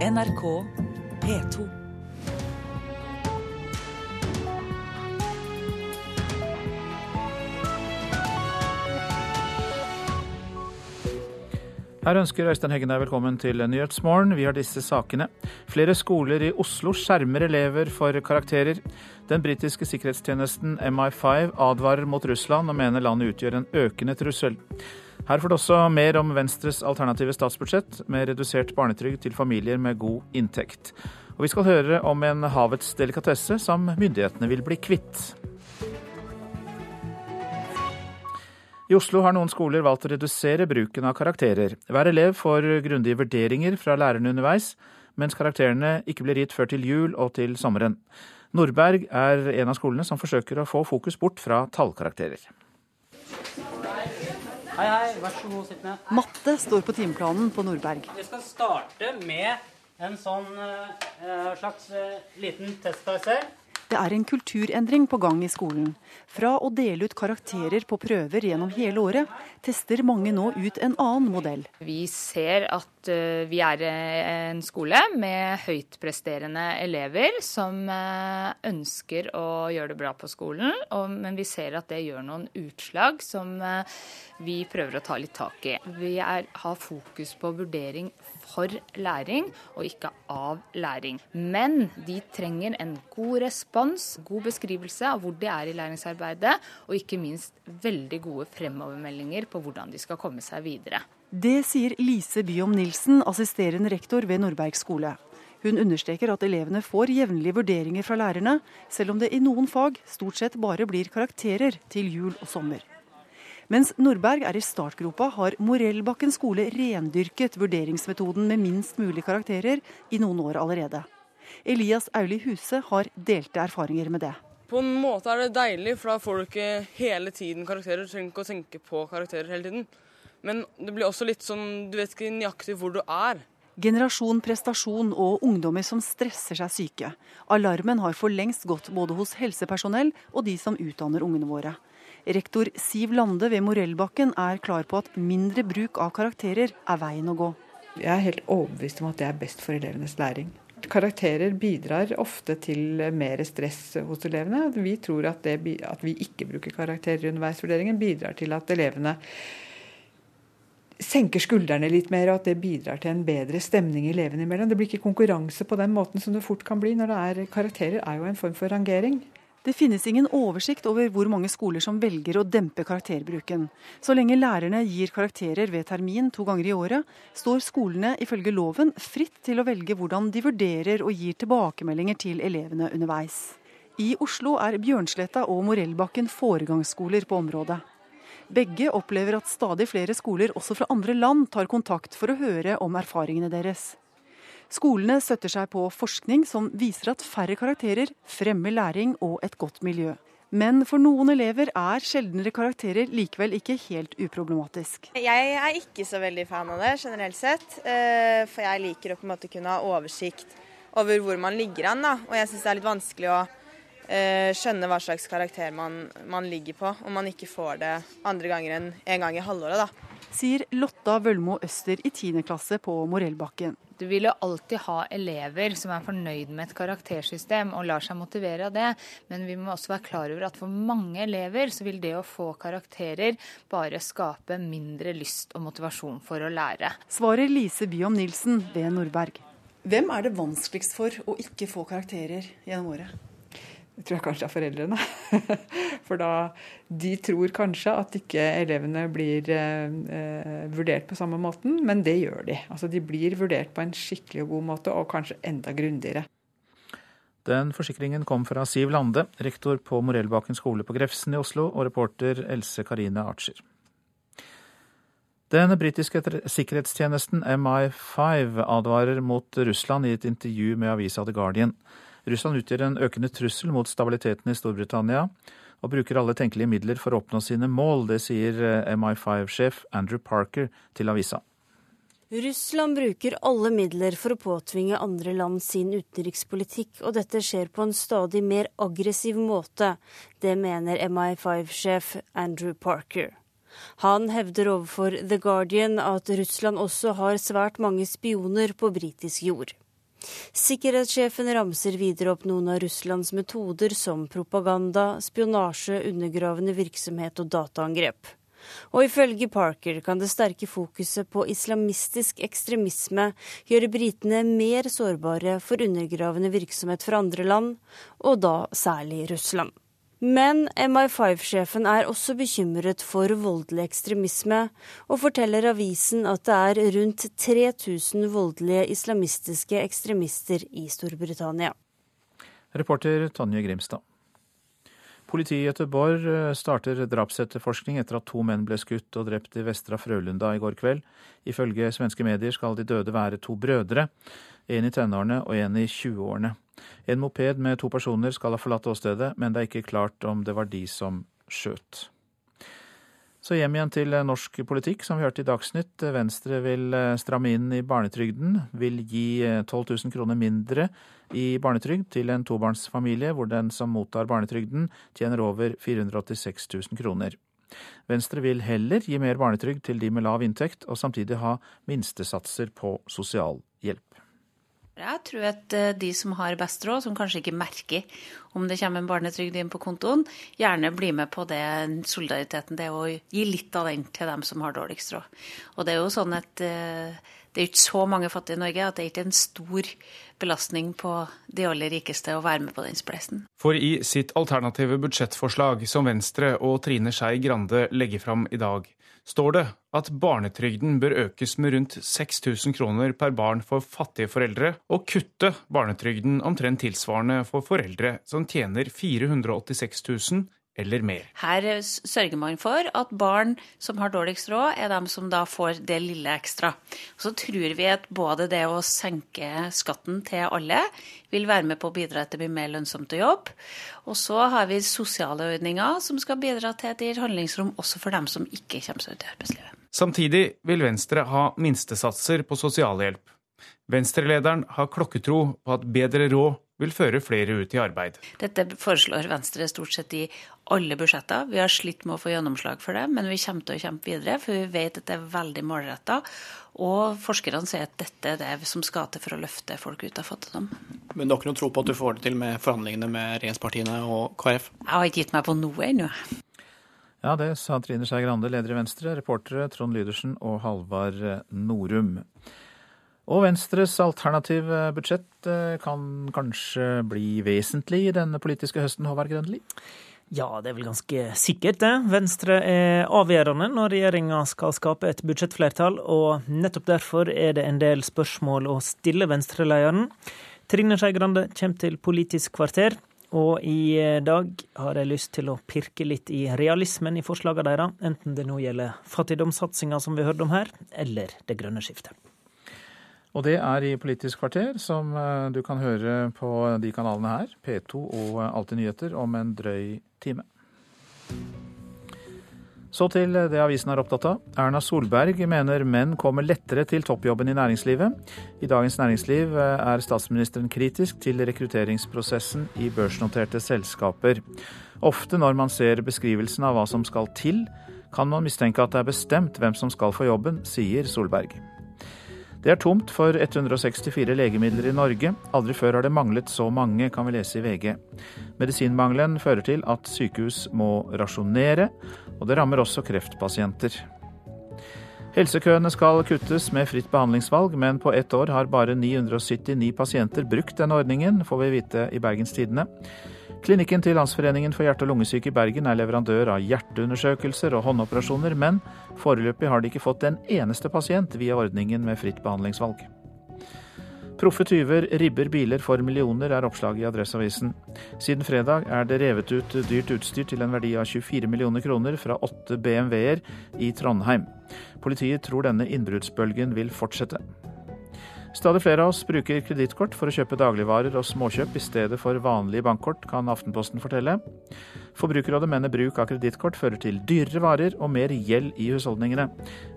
NRK P2. Her ønsker Øystein Heggen deg velkommen til Nyhetsmorgen. Vi har disse sakene. Flere skoler i Oslo skjermer elever for karakterer. Den britiske sikkerhetstjenesten MI5 advarer mot Russland og mener landet utgjør en økende trussel. Her får du også mer om Venstres alternative statsbudsjett, med redusert barnetrygd til familier med god inntekt. Og vi skal høre om en havets delikatesse som myndighetene vil bli kvitt. I Oslo har noen skoler valgt å redusere bruken av karakterer. Hver elev får grundige vurderinger fra lærerne underveis, mens karakterene ikke blir gitt før til jul og til sommeren. Nordberg er en av skolene som forsøker å få fokus bort fra tallkarakterer. Hei, hei, vær så god, sitt ned. Matte står på timeplanen på Nordberg. Vi skal starte med en sånn uh, slags uh, liten testkarakter. Det er en kulturendring på gang i skolen. Fra å dele ut karakterer på prøver gjennom hele året, tester mange nå ut en annen modell. Vi ser at uh, vi er en skole med høytpresterende elever som uh, ønsker å gjøre det bra på skolen, men vi ser at det gjør noen utslag som vi prøver å ta litt tak i. Vi har fokus på vurdering for læring, og ikke av læring. Men de trenger en god respons, god beskrivelse av hvor de er i læringsarbeidet, og ikke minst veldig gode fremovermeldinger på hvordan de skal komme seg videre. Det sier Lise Byom Nilsen, assisterende rektor ved Nordberg skole. Hun understreker at elevene får jevnlige vurderinger fra lærerne, selv om det i noen fag stort sett bare blir karakterer til jul og sommer. Mens Nordberg er i startgropa, har Morellbakken skole rendyrket vurderingsmetoden med minst mulig karakterer i noen år allerede. Elias Auli Huse har delte erfaringer med det. På en måte er det deilig, for da får du ikke hele tiden karakterer. Du trenger ikke å tenke på karakterer hele tiden. Men det blir også litt sånn, du vet ikke nøyaktig hvor du er. Generasjon prestasjon og ungdommer som stresser seg syke. Alarmen har for lengst gått både hos helsepersonell og de som utdanner ungene våre. Rektor Siv Lande ved Morellbakken er klar på at mindre bruk av karakterer er veien å gå. Jeg er helt overbevist om at det er best for elevenes læring. Karakterer bidrar ofte til mer stress hos elevene. Vi tror at, det, at vi ikke bruker karakterer i underveisvurderingen bidrar til at elevene senker skuldrene litt mer, og at det bidrar til en bedre stemning elevene imellom. Det blir ikke konkurranse på den måten som det fort kan bli når det er karakterer, er jo en form for rangering. Det finnes ingen oversikt over hvor mange skoler som velger å dempe karakterbruken. Så lenge lærerne gir karakterer ved termin to ganger i året, står skolene ifølge loven fritt til å velge hvordan de vurderer og gir tilbakemeldinger til elevene underveis. I Oslo er Bjørnsletta og Morellbakken foregangsskoler på området. Begge opplever at stadig flere skoler også fra andre land tar kontakt for å høre om erfaringene deres. Skolene støtter seg på forskning som viser at færre karakterer fremmer læring og et godt miljø. Men for noen elever er sjeldnere karakterer likevel ikke helt uproblematisk. Jeg er ikke så veldig fan av det generelt sett, eh, for jeg liker å på en måte kunne ha oversikt over hvor man ligger an. Da. Og jeg syns det er litt vanskelig å eh, skjønne hva slags karakter man, man ligger på, om man ikke får det andre ganger enn én en gang i halvåret. da sier Lotta Vølmo Øster i 10. klasse på Morellbakken. Du vil jo alltid ha elever som er fornøyd med et karaktersystem og lar seg motivere av det, men vi må også være klar over at for mange elever så vil det å få karakterer bare skape mindre lyst og motivasjon for å lære. Svarer Lise Byom Nilsen ved Nordberg. Hvem er det vanskeligst for å ikke få karakterer gjennom året? Det tror jeg kanskje er foreldrene. For da de tror kanskje at ikke elevene blir eh, vurdert på samme måten, men det gjør de. Altså De blir vurdert på en skikkelig og god måte, og kanskje enda grundigere. Den forsikringen kom fra Siv Lande, rektor på Morellbakken skole på Grefsen i Oslo, og reporter Else Karine Archer. Den britiske sikkerhetstjenesten MI5 advarer mot Russland i et intervju med avisa The Guardian. Russland utgjør en økende trussel mot stabiliteten i Storbritannia, og bruker alle tenkelige midler for å oppnå sine mål. Det sier eh, MI5-sjef Andrew Parker til avisa. Russland bruker alle midler for å påtvinge andre land sin utenrikspolitikk, og dette skjer på en stadig mer aggressiv måte. Det mener MI5-sjef Andrew Parker. Han hevder overfor The Guardian at Russland også har svært mange spioner på britisk jord. Sikkerhetssjefen ramser videre opp noen av Russlands metoder som propaganda, spionasje, undergravende virksomhet og dataangrep. Og ifølge Parker kan det sterke fokuset på islamistisk ekstremisme gjøre britene mer sårbare for undergravende virksomhet fra andre land, og da særlig Russland. Men MI5-sjefen er også bekymret for voldelig ekstremisme, og forteller avisen at det er rundt 3000 voldelige islamistiske ekstremister i Storbritannia. Reporter Tonje Grimstad. Politiet i Göteborg eh, starter drapsetterforskning etter at to menn ble skutt og drept i Vestra Frølunda i går kveld. Ifølge svenske medier skal de døde være to brødre, en i tenårene og en i 20-årene. En moped med to personer skal ha forlatt åstedet, men det er ikke klart om det var de som skjøt. Så hjem igjen til norsk politikk, som vi hørte i Dagsnytt. Venstre vil eh, stramme inn i barnetrygden, vil gi 12 eh, 000 kroner mindre i barnetrygd til en tobarnsfamilie hvor den som mottar barnetrygden tjener over 486 000 kroner. Venstre vil heller gi mer barnetrygd til de med lav inntekt, og samtidig ha minstesatser på sosialhjelp. Jeg tror at eh, de som har best råd, som kanskje ikke merker om det kommer en barnetrygd inn på kontoen, gjerne blir med på det solidariteten det å gi litt av den til dem som har dårligst råd. Og det er jo sånn at eh, det er ikke så mange fattige i Norge at det er ikke en stor belastning på de aller rikeste å være med på den spleisen. For i sitt alternative budsjettforslag, som Venstre og Trine Skei Grande legger fram i dag, står det at barnetrygden bør økes med rundt 6000 kroner per barn for fattige foreldre, og kutte barnetrygden omtrent tilsvarende for foreldre som tjener 486 000 eller mer. Her sørger man for at barn som har dårligst råd, er dem som da får det lille ekstra. Og så tror vi at både det å senke skatten til alle vil være med på å bidra til at det blir mer lønnsomt å jobbe. Og så har vi sosiale ordninger som skal bidra til at det gir handlingsrom også for dem som ikke kommer seg ut i arbeidslivet. Samtidig vil Venstre ha minstesatser på sosialhjelp. Venstrelederen har klokketro på at bedre råd vil føre flere ut i arbeid. Dette foreslår Venstre stort sett i alle budsjetter. Vi har slitt med å få gjennomslag for det, men vi kommer til å kjempe videre, for vi vet at det er veldig målretta. Og forskerne sier at dette er det som skal til for å løfte folk ut av fattigdom. Men du har ikke noe tro på at du får det til med forhandlingene med regjeringspartiene og KrF? Jeg har ikke gitt meg på noe ennå. Ja, det sa Trine Skei Grande, leder i Venstre, reportere Trond Lydersen og Halvard Norum. Og Venstres alternative budsjett eh, kan kanskje bli vesentlig i denne politiske høsten, Håvard Grønli? Ja, det er vel ganske sikkert det. Venstre er avgjørende når regjeringa skal skape et budsjettflertall, og nettopp derfor er det en del spørsmål å stille Venstre-lederen. Trine Skei Grande kommer til Politisk kvarter, og i dag har jeg lyst til å pirke litt i realismen i forslagene deres, enten det nå gjelder fattigdomssatsinga som vi hørte om her, eller det grønne skiftet. Og det er i Politisk kvarter, som eh, du kan høre på de kanalene her, P2 og Alltid nyheter, om en drøy time. Så til det avisen er opptatt av. Erna Solberg mener menn kommer lettere til toppjobben i næringslivet. I Dagens Næringsliv eh, er statsministeren kritisk til rekrutteringsprosessen i børsnoterte selskaper. Ofte når man ser beskrivelsen av hva som skal til, kan man mistenke at det er bestemt hvem som skal få jobben, sier Solberg. Det er tomt for 164 legemidler i Norge. Aldri før har det manglet så mange, kan vi lese i VG. Medisinmangelen fører til at sykehus må rasjonere, og det rammer også kreftpasienter. Helsekøene skal kuttes med fritt behandlingsvalg, men på ett år har bare 979 pasienter brukt denne ordningen, får vi vite i Bergens Tidende. Klinikken til Landsforeningen for hjerte- og lungesyke i Bergen er leverandør av hjerteundersøkelser og håndoperasjoner, men foreløpig har de ikke fått en eneste pasient via ordningen med fritt behandlingsvalg. Proffe tyver ribber biler for millioner, er oppslaget i Adresseavisen. Siden fredag er det revet ut dyrt utstyr til en verdi av 24 millioner kroner fra åtte BMW-er i Trondheim. Politiet tror denne innbruddsbølgen vil fortsette. Stadig flere av oss bruker kredittkort for å kjøpe dagligvarer og småkjøp i stedet for vanlige bankkort, kan Aftenposten fortelle. Forbrukerrådet mener bruk av kredittkort fører til dyrere varer og mer gjeld i husholdningene.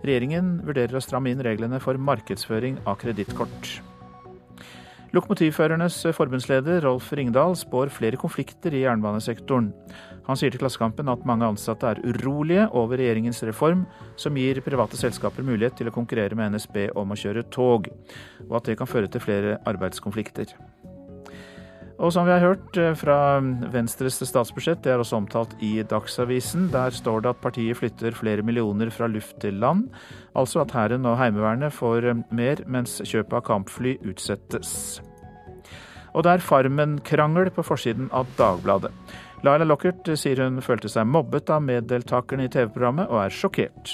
Regjeringen vurderer å stramme inn reglene for markedsføring av kredittkort. Lokomotivførernes forbundsleder Rolf Ringdal spår flere konflikter i jernbanesektoren. Han sier til Klassekampen at mange ansatte er urolige over regjeringens reform, som gir private selskaper mulighet til å konkurrere med NSB om å kjøre tog, og at det kan føre til flere arbeidskonflikter. Og som vi har hørt eh, fra Venstres statsbudsjett, det er også omtalt i Dagsavisen. Der står det at partiet flytter flere millioner fra luft til land. Altså at Hæren og Heimevernet får eh, mer, mens kjøpet av kampfly utsettes. Og det er Farmen-krangel på forsiden av Dagbladet. Laila Lockert sier hun følte seg mobbet av meddeltakerne i TV-programmet, og er sjokkert.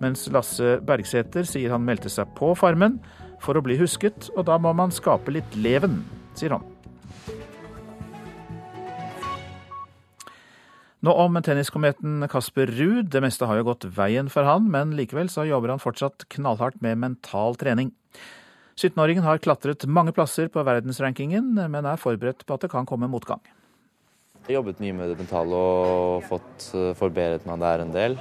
Mens Lasse Bergsæter sier han meldte seg på Farmen for å bli husket, og da må man skape litt leven, sier han. Nå om tenniskometen Kasper Ruud. Det meste har jo gått veien for han, men likevel så jobber han fortsatt knallhardt med mental trening. 17-åringen har klatret mange plasser på verdensrankingen, men er forberedt på at det kan komme motgang. Jeg har jobbet mye med det mentale og fått eh, forbedret meg der en del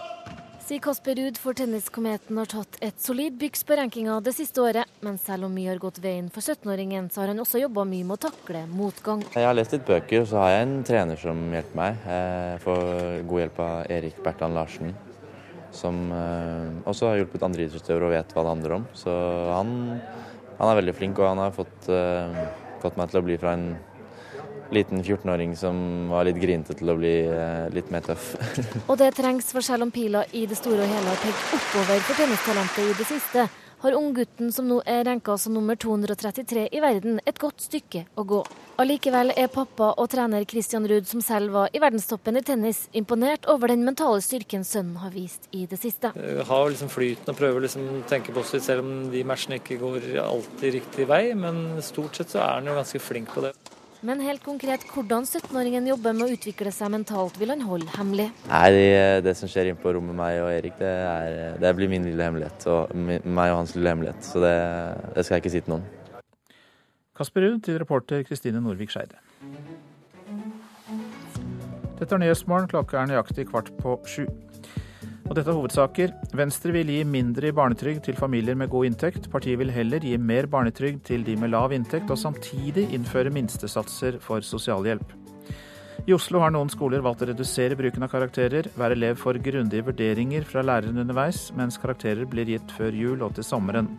sier Kasper Ruud, for tenniskometen har tatt et solid byks på rankinga det siste året. Men selv om mye har gått veien for 17-åringen, så har han også jobba mye med å takle motgang. Jeg har lest litt bøker, og så har jeg en trener som hjelper meg. Jeg får god hjelp av Erik Bertan Larsen, som eh, også har hjulpet andre idrettsutøvere og vet hva det handler om. Så han, han er veldig flink, og han har fått, uh, fått meg til å bli fra en liten 14-åring som var litt grinete til å bli eh, litt mer tøff. og det trengs, for selv om pila i det store og hele har pekt oppover for tennistalentet i det siste, har unggutten som nå er renka som nummer 233 i verden, et godt stykke å gå. Allikevel er pappa og trener Christian Ruud, som selv var i verdenstoppen i tennis, imponert over den mentale styrken sønnen har vist i det siste. Har liksom flyten og prøver liksom å tenke positivt, selv om de matchene ikke går alltid riktig vei. Men stort sett så er han jo ganske flink på det. Men helt konkret, hvordan 17-åringen jobber med å utvikle seg mentalt, vil han holde hemmelig. Nei, det, det som skjer inne på rommet med meg og Erik, det, er, det, blir min lille hemmelighet. Og meg og hans lille hemmelighet. Så det, det skal jeg ikke si til noen. Kasper Ruud til reporter Kristine Norvik Skeide. Dette er Nyhetsmorgen. Klokka er nøyaktig kvart på sju. Og dette er hovedsaker. Venstre vil gi mindre i barnetrygd til familier med god inntekt. Partiet vil heller gi mer barnetrygd til de med lav inntekt, og samtidig innføre minstesatser for sosialhjelp. I Oslo har noen skoler valgt å redusere bruken av karakterer. Hver elev får grundige vurderinger fra læreren underveis, mens karakterer blir gitt før jul og til sommeren.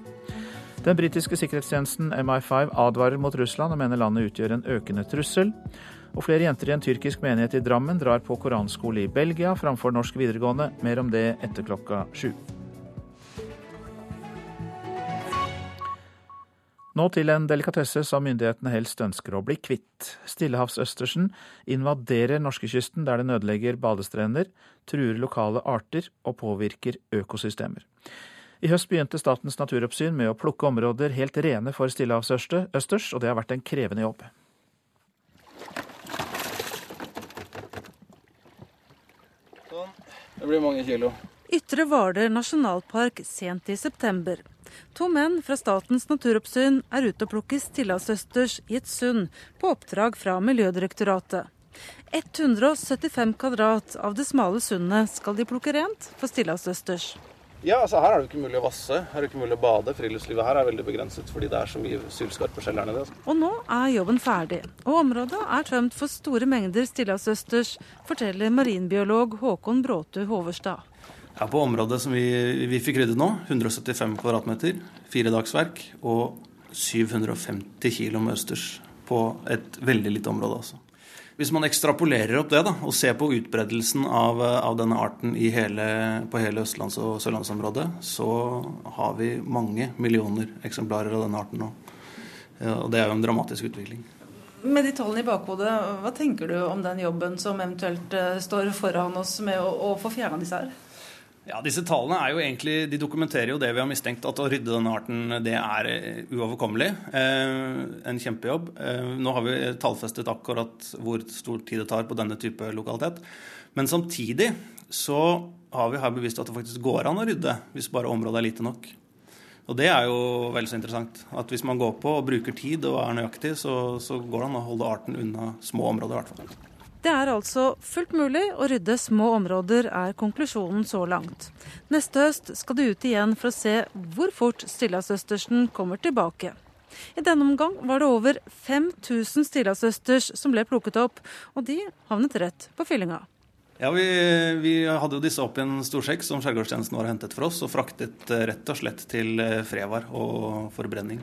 Den britiske sikkerhetstjenesten MI5 advarer mot Russland og mener landet utgjør en økende trussel. Og flere jenter i en tyrkisk menighet i Drammen drar på koranskole i Belgia framfor norsk videregående. Mer om det etter klokka sju. Nå til en delikatesse som myndighetene helst ønsker å bli kvitt. Stillehavsøstersen invaderer norskekysten der den ødelegger badestrender, truer lokale arter og påvirker økosystemer. I høst begynte Statens naturoppsyn med å plukke områder helt rene for stillehavsøsters, og det har vært en krevende jobb. Det blir mange kilo. Ytre Hvaler nasjonalpark sent i september. To menn fra Statens naturoppsyn er ute og plukker stillehavsøsters i et sund på oppdrag fra Miljødirektoratet. 175 kvadrat av det smale sundet skal de plukke rent for stillehavsøsters. Ja, altså Her er det ikke mulig å vasse, her er det ikke mulig å bade. Friluftslivet her er veldig begrenset fordi det er så mye sylskarpe skjell her nede. Altså. Og nå er jobben ferdig, og området er tømt for store mengder stillehavsøsters, forteller marinbiolog Håkon Bråtu Hoverstad. Ja, På området som vi, vi fikk ryddet nå, 175 kvadratmeter, fire dagsverk og 750 kilo med østers på et veldig lite område. altså. Hvis man ekstrapolerer opp det da, og ser på utbredelsen av, av denne arten hele, på hele østlands- og sørlandsområdet, så har vi mange millioner eksemplarer av denne arten nå. Og det er jo en dramatisk utvikling. Med de tallene i bakhodet, hva tenker du om den jobben som eventuelt eh, står foran oss med å, å få fjerna disse her? Ja, Disse tallene er jo egentlig, de dokumenterer jo det vi har mistenkt, at å rydde denne arten det er eh, uoverkommelig. Eh, en kjempejobb. Eh, nå har vi tallfestet akkurat hvor stor tid det tar på denne type lokalitet. Men samtidig så har vi her bevist at det faktisk går an å rydde hvis bare området er lite nok. Og det er jo vel så interessant. At hvis man går på og bruker tid og er nøyaktig, så, så går det an å holde arten unna små områder i hvert fall. Det er altså fullt mulig å rydde små områder, er konklusjonen så langt. Neste høst skal de ut igjen for å se hvor fort stillasøstersen kommer tilbake. I denne omgang var det over 5000 stillasøsters som ble plukket opp, og de havnet rett på fyllinga. Ja, vi, vi, hadde jo disse opp i en stor sekk som Skjærgårdstjenesten var hentet for oss, og fraktet eh, rett og slett til eh, Frevar og forbrenning.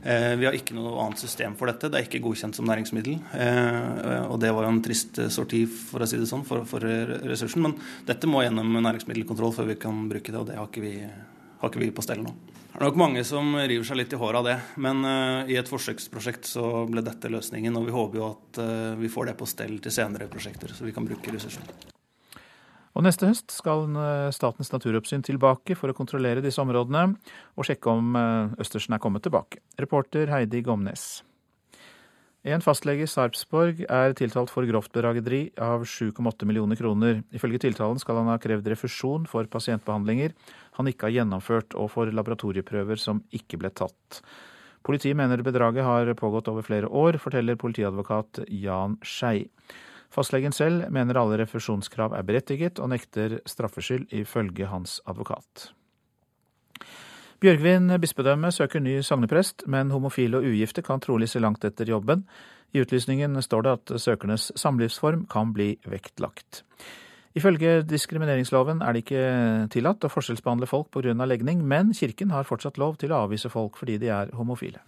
Eh, vi har ikke noe annet system for dette. Det er ikke godkjent som næringsmiddel. Eh, og det var jo en trist sorti, for å si det sånn, for, for ressursen. Men dette må gjennom næringsmiddelkontroll før vi kan bruke det, og det har ikke vi, har ikke vi på stell nå. Det er nok mange som river seg litt i håret av det, men uh, i et forsøksprosjekt så ble dette løsningen. Og vi håper jo at uh, vi får det på stell til senere prosjekter, så vi kan bruke ressursene. Og Neste høst skal eh, Statens naturoppsyn tilbake for å kontrollere disse områdene og sjekke om østersen er kommet tilbake. Reporter Heidi Gomnes. En fastlege i Sarpsborg er tiltalt for grovt bedrageri av 7,8 millioner kroner. Ifølge tiltalen skal han ha krevd refusjon for pasientbehandlinger han ikke har gjennomført, og for laboratorieprøver som ikke ble tatt. Politiet mener bedraget har pågått over flere år, forteller politiadvokat Jan Skei. Fastlegen selv mener alle refusjonskrav er berettiget, og nekter straffskyld, ifølge hans advokat. Bjørgvin bispedømme søker ny sogneprest, men homofile og ugifte kan trolig se langt etter jobben. I utlysningen står det at søkernes samlivsform kan bli vektlagt. Ifølge diskrimineringsloven er det ikke tillatt å forskjellsbehandle folk pga. legning, men kirken har fortsatt lov til å avvise folk fordi de er homofile.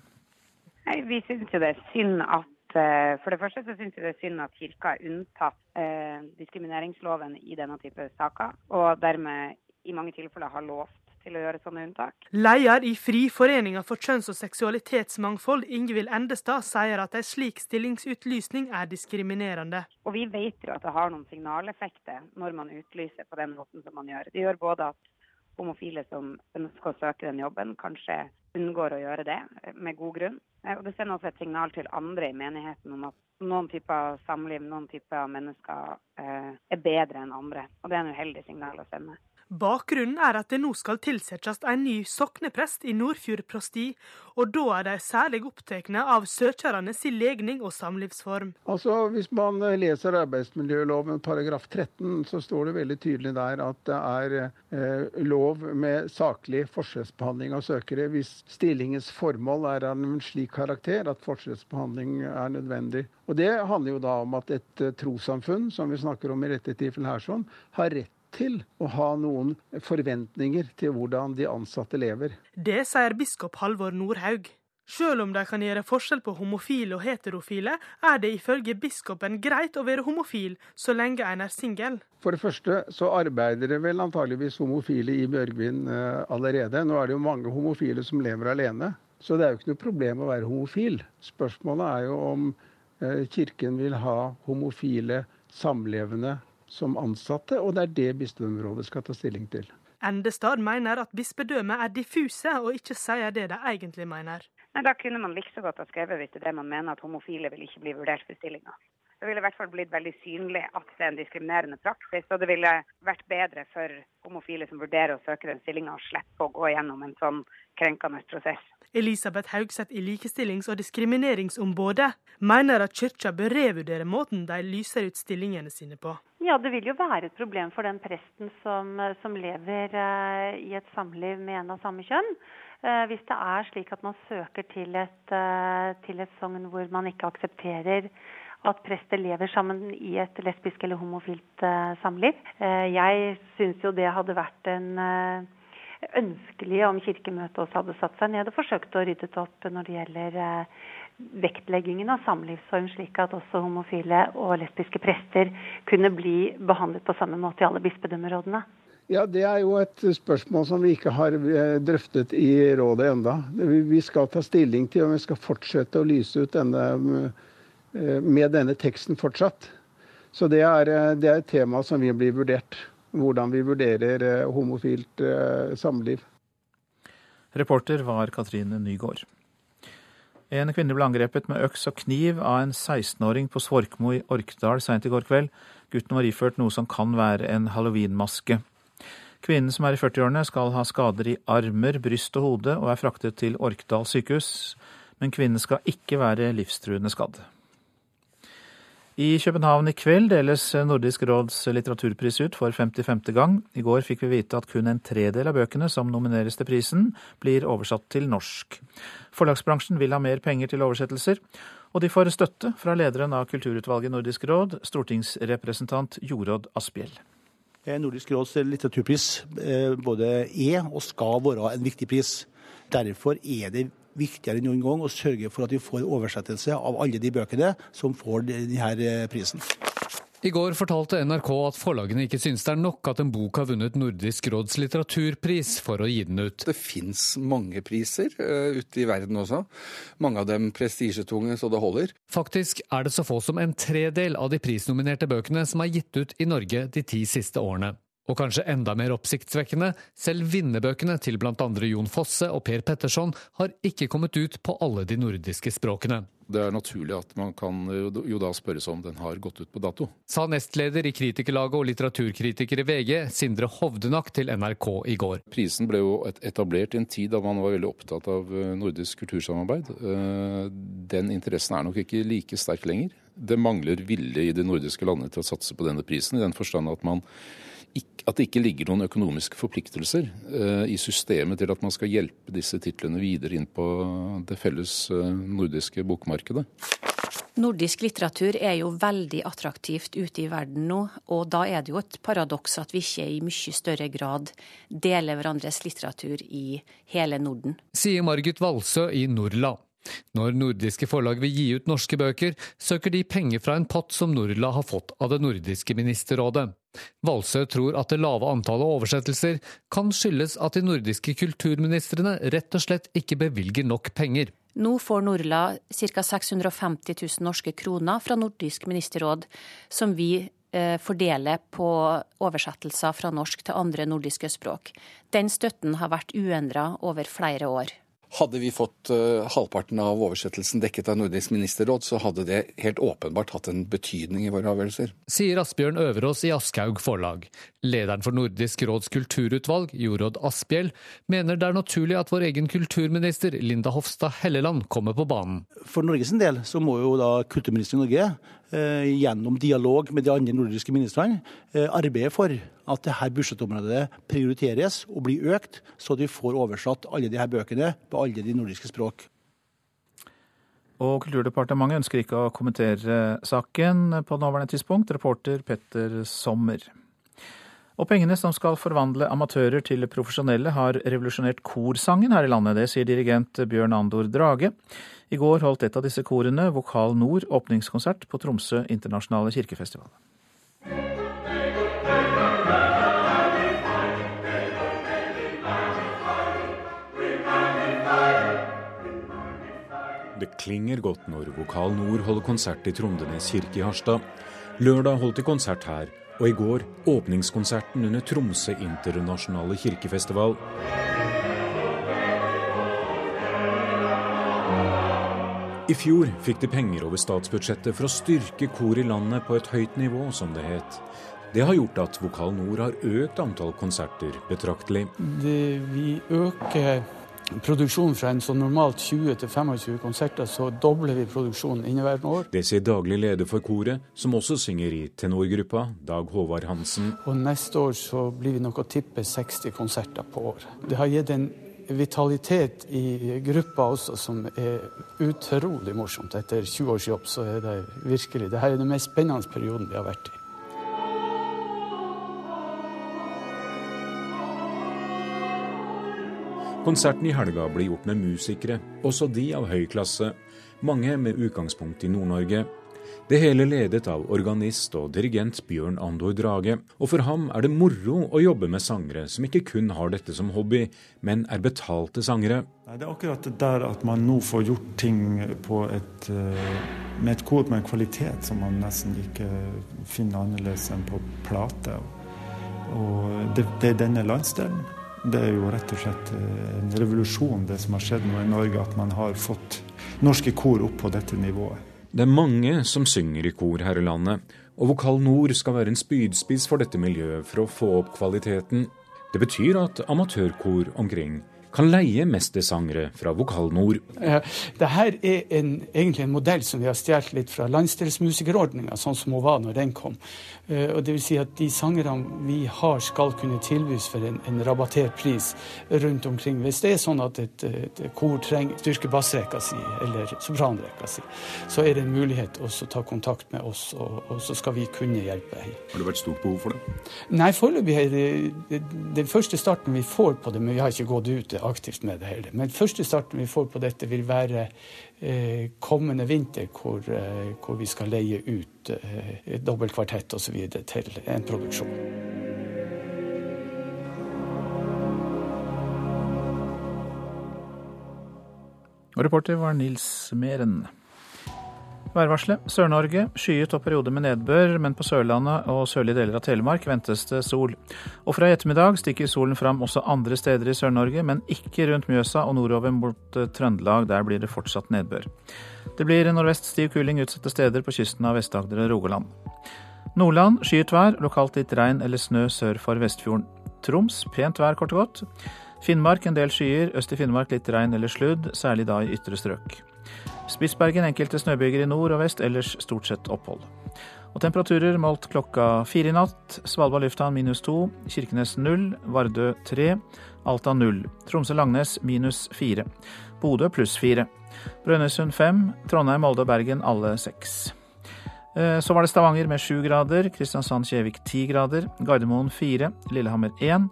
Nei, Vi syns jo det er synd at eh, for det første så syns det er synd at kirka er unntatt eh, diskrimineringsloven i denne type saker, og dermed i mange tilfeller har lovt til å gjøre sånne unntak. Leder i Friforeninga for kjønns- og seksualitetsmangfold, Ingvild Endestad, sier at en slik stillingsutlysning er diskriminerende. Og vi vet jo at det har noen signaleffekter når man utlyser på den måten som man gjør. Det gjør både at homofile som ønsker å søke den jobben, kanskje unngår å gjøre det, med god grunn. Og det sender også et signal til andre i menigheten om at noen typer samliv, noen typer mennesker eh, er bedre enn andre. Og det er en uheldig signal å sende. Bakgrunnen er at det nå skal tilsettes en ny sokneprest i Nordfjord prosti, og da er de særlig opptatt av søkerne sin legning og samlivsform. Altså, Hvis man leser arbeidsmiljøloven paragraf 13, så står det veldig tydelig der at det er eh, lov med saklig forskjellsbehandling av søkere hvis stillingens formål er av en slik karakter at forskjellsbehandling er nødvendig. Og Det handler jo da om at et eh, trossamfunn, som vi snakker om i dette her, sånn, har rett til å ha noen forventninger til hvordan de ansatte lever. Det sier biskop Halvor Nordhaug. Selv om de kan gjøre forskjell på homofile og heterofile, er det ifølge biskopen greit å være homofil så lenge en er singel. For det første så arbeider det vel antageligvis homofile i Bjørgvin uh, allerede. Nå er det jo mange homofile som lever alene, så det er jo ikke noe problem å være homofil. Spørsmålet er jo om uh, Kirken vil ha homofile samlevende som ansatte, og det er det bispedømmerådet skal ta stilling til. Endestad mener at bispedømmet er diffuse og ikke sier det de egentlig mener. Nei, Da kunne man like så godt ha skrevet hvis det er det man mener at homofile vil ikke bli vurdert for stillinga. Det ville i hvert fall blitt veldig synlig at det er en diskriminerende praksis, og det ville vært bedre for homofile som vurderer å søke den stillinga, å slippe å gå gjennom en sånn krenkende prosess. Elisabeth Haugseth i Likestillings- og diskrimineringsombudet mener at kyrkja bør revurdere måten de lyser ut stillingene sine på. Ja, Det vil jo være et problem for den presten som, som lever uh, i et samliv med en av samme kjønn. Uh, hvis det er slik at man søker til et, uh, til et sogn hvor man ikke aksepterer at prester lever sammen i et lesbisk eller homofilt samliv. jeg syns jo det hadde vært en ønskelig om Kirkemøtet også hadde satt seg ned og forsøkt å rydde opp når det gjelder eh, vektleggingen av samlivsform, slik at også homofile og lesbiske prester kunne bli behandlet på samme måte i alle bispedømmerådene. Ja, Det er jo et spørsmål som vi ikke har eh, drøftet i rådet enda. Vi skal ta stilling til om vi skal fortsette å lyse ut denne, eh, med denne teksten fortsatt. Så det er, det er et tema som vil bli vurdert hvordan vi vurderer eh, homofilt eh, samliv. Reporter var Katrine Nygaard. En kvinne ble angrepet med øks og kniv av en 16-åring på Svorkmo i Orkdal seint i går kveld. Gutten var iført noe som kan være en halloweenmaske. Kvinnen som er i 40-årene skal ha skader i armer, bryst og hode og er fraktet til Orkdal sykehus, men kvinnen skal ikke være livstruende skadd. I København i kveld deles Nordisk råds litteraturpris ut for 55. gang. I går fikk vi vite at kun en tredel av bøkene som nomineres til prisen, blir oversatt til norsk. Forlagsbransjen vil ha mer penger til oversettelser, og de får støtte fra lederen av kulturutvalget Nordisk råd, stortingsrepresentant Jorodd Asphjell. Nordisk råds litteraturpris eh, både er og skal være en viktig pris. Derfor er det viktigere enn noen gang å sørge for at vi får oversettelse av alle de bøkene som får denne eh, prisen. I går fortalte NRK at forlagene ikke synes det er nok at en bok har vunnet Nordisk råds litteraturpris for å gi den ut. Det fins mange priser uh, ute i verden også. Mange av dem prestisjetunge så det holder. Faktisk er det så få som en tredel av de prisnominerte bøkene som er gitt ut i Norge de ti siste årene. Og kanskje enda mer oppsiktsvekkende, selv vinnerbøkene til blant andre Jon Fosse og Per Petterson har ikke kommet ut på alle de nordiske språkene. Det er naturlig at man kan jo da spørre seg om den har gått ut på dato. Sa nestleder i Kritikerlaget og litteraturkritiker i VG, Sindre Hovdenak, til NRK i går. Prisen ble jo etablert i en tid da man var veldig opptatt av eh, nordisk kultursamarbeid. Eh, den interessen er nok ikke like sterk lenger. Det mangler vilje i de nordiske landene til å satse på denne prisen, i den forstand at man at det ikke ligger noen økonomiske forpliktelser uh, i systemet til at man skal hjelpe disse titlene videre inn på det felles uh, nordiske bokmarkedet. Nordisk litteratur er jo veldig attraktivt ute i verden nå, og da er det jo et paradoks at vi ikke i mye større grad deler hverandres litteratur i hele Norden. Sier Margit Valsø i Norla. Når nordiske forlag vil gi ut norske bøker, søker de penger fra en pott som Norla har fått av det nordiske ministerrådet. Valsø tror at det lave antallet oversettelser kan skyldes at de nordiske kulturministrene rett og slett ikke bevilger nok penger. Nå får Norla ca. 650 000 norske kroner fra Nordisk ministerråd, som vi eh, fordeler på oversettelser fra norsk til andre nordiske språk. Den støtten har vært uendra over flere år. Hadde vi fått uh, halvparten av oversettelsen dekket av Nordisk ministerråd, så hadde det helt åpenbart hatt en betydning i våre avgjørelser. Sier Asbjørn Øverås i Aschhaug forlag. Lederen for Nordisk råds kulturutvalg, Jorodd Asphjell, mener det er naturlig at vår egen kulturminister Linda Hofstad Helleland kommer på banen. For Norges del så må jo da kulturministeren i Norge Eh, gjennom dialog med de andre nordiske ministrene eh, arbeide for at dette budsjettområdet prioriteres og blir økt, så de får oversatt alle disse bøkene på alle de nordiske språk. Og Kulturdepartementet ønsker ikke å kommentere saken på nåværende tidspunkt. Reporter Petter Sommer. Og pengene som skal forvandle amatører til profesjonelle, har revolusjonert korsangen her i landet. Det sier dirigent Bjørn Andor Drage. I går holdt et av disse korene, Vokal Nord, åpningskonsert på Tromsø internasjonale kirkefestival. Det klinger godt når Vokal Nord holder konsert i Trondenes kirke i Harstad. Lørdag holdt de konsert her, og i går åpningskonserten under Tromsø internasjonale kirkefestival. I fjor fikk de penger over statsbudsjettet for å styrke kor i landet på et høyt nivå, som det het. Det har gjort at Vokal Nord har økt antall konserter betraktelig. Det, vi øker produksjonen fra en sånn normalt 20 til 25 konserter, så dobler vi produksjonen inneværende år. Det sier daglig leder for koret, som også synger i tenorgruppa, Dag Håvard Hansen. Og neste år så blir vi nok å tippe 60 konserter på år. Det har gitt en vitalitet i gruppa også som er utrolig morsomt. Etter 20 års jobb så er det virkelig det her er den mest spennende perioden vi har vært i. Konserten i helga blir gjort med musikere, også de av høy klasse. Mange med utgangspunkt i Nord-Norge. Det hele ledet av organist og dirigent Bjørn Andor Drage. Og for ham er det moro å jobbe med sangere som ikke kun har dette som hobby, men er betalte sangere. Det er akkurat det der at man nå får gjort ting et, eh, med et kor med en kvalitet som man nesten ikke finner annerledes enn på plate. Og det, det er denne landsdelen. Det er jo rett og slett eh, en revolusjon, det som har skjedd nå i Norge, at man har fått norske kor opp på dette nivået. Det er mange som synger i kor her i landet, og Vokal Nord skal være en spydspiss for dette miljøet for å få opp kvaliteten. Det betyr at amatørkor omkring kan leie mestersangere fra Vokal Nord. Dette er en, egentlig en modell som vi har stjålet litt fra landsdelsmusikerordninga, sånn som hun var når den kom. Eh, og det vil si at De sangerne vi har, skal kunne tilbys for en, en, rabattert pris rundt omkring. Hvis det er sånn at et, et kor trenger styrke bassrekka si eller sopranrekka si, så er det en mulighet også å ta kontakt med oss, og, og så skal vi kunne hjelpe. Har det vært stort behov for det? Nei, foreløpig er det den første starten vi får på det, men vi har ikke gått ut aktivt med det hele. Men første starten vi får på dette, vil være Eh, kommende vinter, hvor, eh, hvor, vi skal leie ut eh, dobbeltkvartett osv. til en produksjon. Og reporter var Nils Meren. Værvarselet. Sør-Norge skyet og perioder med nedbør, men på Sørlandet og sørlige deler av Telemark ventes det sol. Og fra i ettermiddag stikker solen fram også andre steder i Sør-Norge, men ikke rundt Mjøsa og nordover mot eh, Trøndelag. Der blir det fortsatt nedbør. Det blir nordvest stiv kuling utsatte steder på kysten av Vest-Agder og Rogaland. Nordland skyet vær, lokalt litt regn eller snø sør for Vestfjorden. Troms pent vær, kort og godt. Finnmark en del skyer, øst i Finnmark litt regn eller sludd, særlig da i ytre strøk. Spitsbergen enkelte snøbyger i nord og vest, ellers stort sett opphold. Og temperaturer målt klokka fire i natt. Svalbard lufthavn minus to, Kirkenes null, Vardø tre, Alta null. Tromsø-Langnes minus fire. Bodø pluss fire. Brønnøysund fem, Trondheim, Molde og Bergen alle seks. Eh, så var det Stavanger med sju grader, Kristiansand-Kjevik ti grader, Gardermoen fire, Lillehammer én,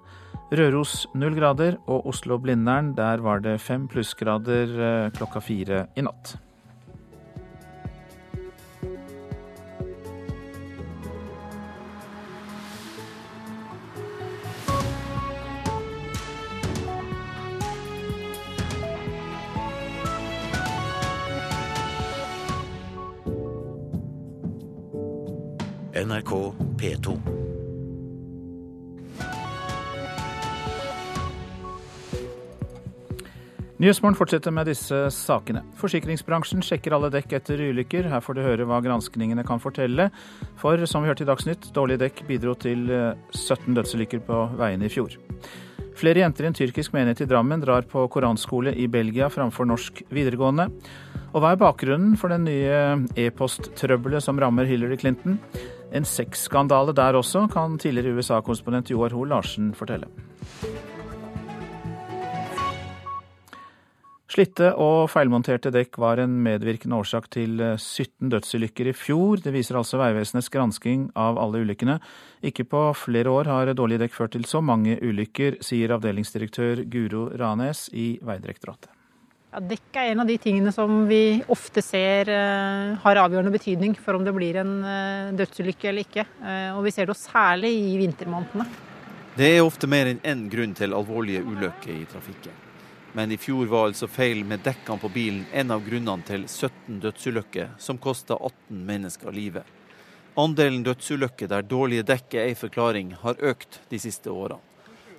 Røros null grader og Oslo-Blindern, der var det fem plussgrader eh, klokka fire i natt. Nyhetsmorgen fortsetter med disse sakene. Forsikringsbransjen sjekker alle dekk etter ulykker. Her får du høre hva granskningene kan fortelle. For som vi hørte i Dagsnytt, dårlige dekk bidro til 17 eh, dødsulykker på veiene i fjor. Flere jenter i en tyrkisk menighet i Drammen drar på koranskole i Belgia framfor norsk videregående. Og hva er bakgrunnen for den nye e-posttrøbbelet som rammer Hillary Clinton? En sexskandale der også, kan tidligere USA-konsponent Joar Hoel Larsen fortelle. Slitte og feilmonterte dekk var en medvirkende årsak til 17 dødsulykker i fjor. Det viser altså Vegvesenets gransking av alle ulykkene. Ikke på flere år har dårlige dekk ført til så mange ulykker, sier avdelingsdirektør Guro Ranes i Vegdirektoratet. Ja, dekk er en av de tingene som vi ofte ser uh, har avgjørende betydning for om det blir en uh, dødsulykke eller ikke. Uh, og vi ser det særlig i vintermånedene. Det er ofte mer enn én grunn til alvorlige ulykker i trafikken. Men i fjor var altså feil med dekkene på bilen en av grunnene til 17 dødsulykker, som kosta 18 mennesker livet. Andelen dødsulykker der dårlige dekk er ei forklaring, har økt de siste årene.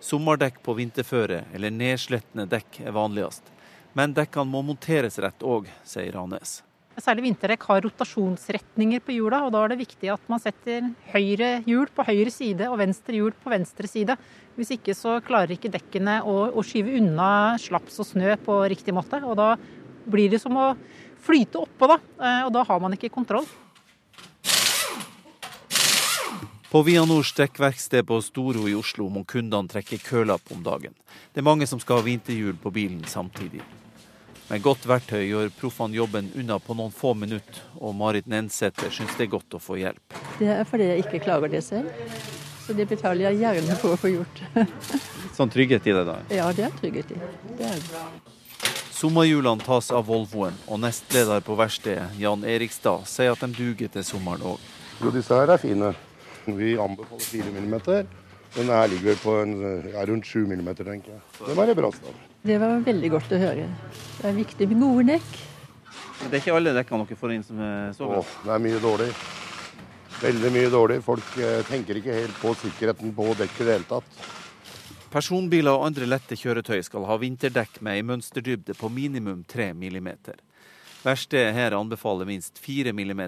Sommerdekk på vinterføre eller nedslettende dekk er vanligst. Men dekkene må monteres rett òg, sier Ranes. Særlig vinterdekk har rotasjonsretninger på hjula, og da er det viktig at man setter høyre hjul på høyre side og venstre hjul på venstre side. Hvis ikke så klarer ikke dekkene å, å skyve unna slaps og snø på riktig måte. Og da blir det som å flyte oppå, da. Eh, og da har man ikke kontroll. På Vianors dekkverksted på Storo i Oslo må kundene trekke kølapp om dagen. Det er mange som skal ha vinterhjul på bilen samtidig. Med godt verktøy gjør proffene jobben unna på noen få minutter, og Marit Nensæter syns det er godt å få hjelp. Det er fordi jeg ikke klager det selv, så det betaler jeg gjerne for å få gjort. sånn trygghet i det, da? Ja, det er trygghet i. Det er det. Sommerhjulene tas av Volvoen, og nestleder på verkstedet, Jan Erikstad, sier at de duger til sommeren òg. Jo, disse her er fine. Vi anbefaler 4 mm. Den her ligger på en, rundt 7 mm, tenker jeg. Det var bra stand. Det var veldig godt å høre. Det er viktig med gode dekk. Det er ikke alle dekkene dere får inn som er så bra? Åh, det er mye dårlig. Veldig mye dårlig. Folk eh, tenker ikke helt på sikkerheten på dekket i det hele tatt. Personbiler og andre lette kjøretøy skal ha vinterdekk med ei mønsterdybde på minimum 3 mm. Verkstedet her anbefaler minst 4 mm,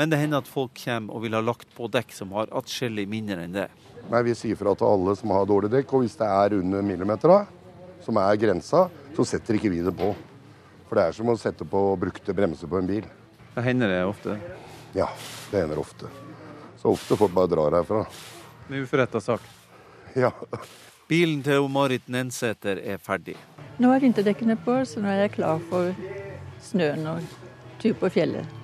men det hender at folk kommer og vil ha lagt på dekk som har atskillig mindre enn det. Nei, Vi sier fra til alle som har dårlig dekk, og hvis det er under millimeter, som er grensa, så setter ikke vi det på. For det er som å sette på brukte bremser på en bil. Det hender det ofte? Ja, det hender ofte. Så ofte folk bare drar herfra. Med uforretta sak? Ja. Bilen til Marit Nensæter er ferdig. Nå er vinterdekkene på, så nå er jeg klar for snøen og tur på fjellet.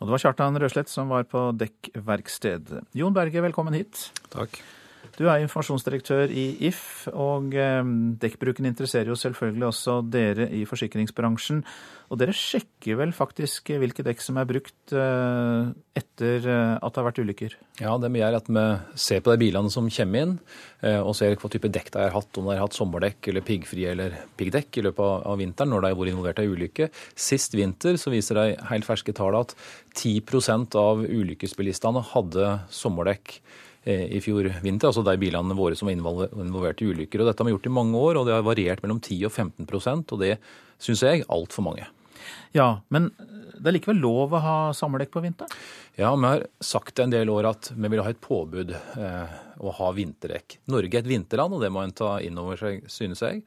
Og det var Kjartan Røslett som var på dekkverksted. Jon Berge, velkommen hit. Takk. Du er informasjonsdirektør i If, og eh, dekkbruken interesserer jo selvfølgelig også dere i forsikringsbransjen. Og dere sjekker vel faktisk hvilke dekk som er brukt eh, etter eh, at det har vært ulykker? Ja, det vi gjør er at vi ser på de bilene som kommer inn, og ser hva type dekk de har hatt. Om de har hatt sommerdekk eller piggfrie eller piggdekk i løpet av, vinteren når de har vært involvert i ulykke. Sist vinter så viser de helt ferske tallene at 10 av ulykkesbilistene hadde sommerdekk i fjor vinter, altså de bilene våre som var involvert i ulykker. Og Dette har vi gjort i mange år, og det har variert mellom 10 og 15% og det syns jeg altfor mange. Ja, men det er likevel lov å ha sommerdekk på vinteren? Ja, vi har sagt en del år at vi vil ha et påbud eh, å ha vinterdekk. Norge er et vinterland, og det må en ta inn over seg, synes jeg.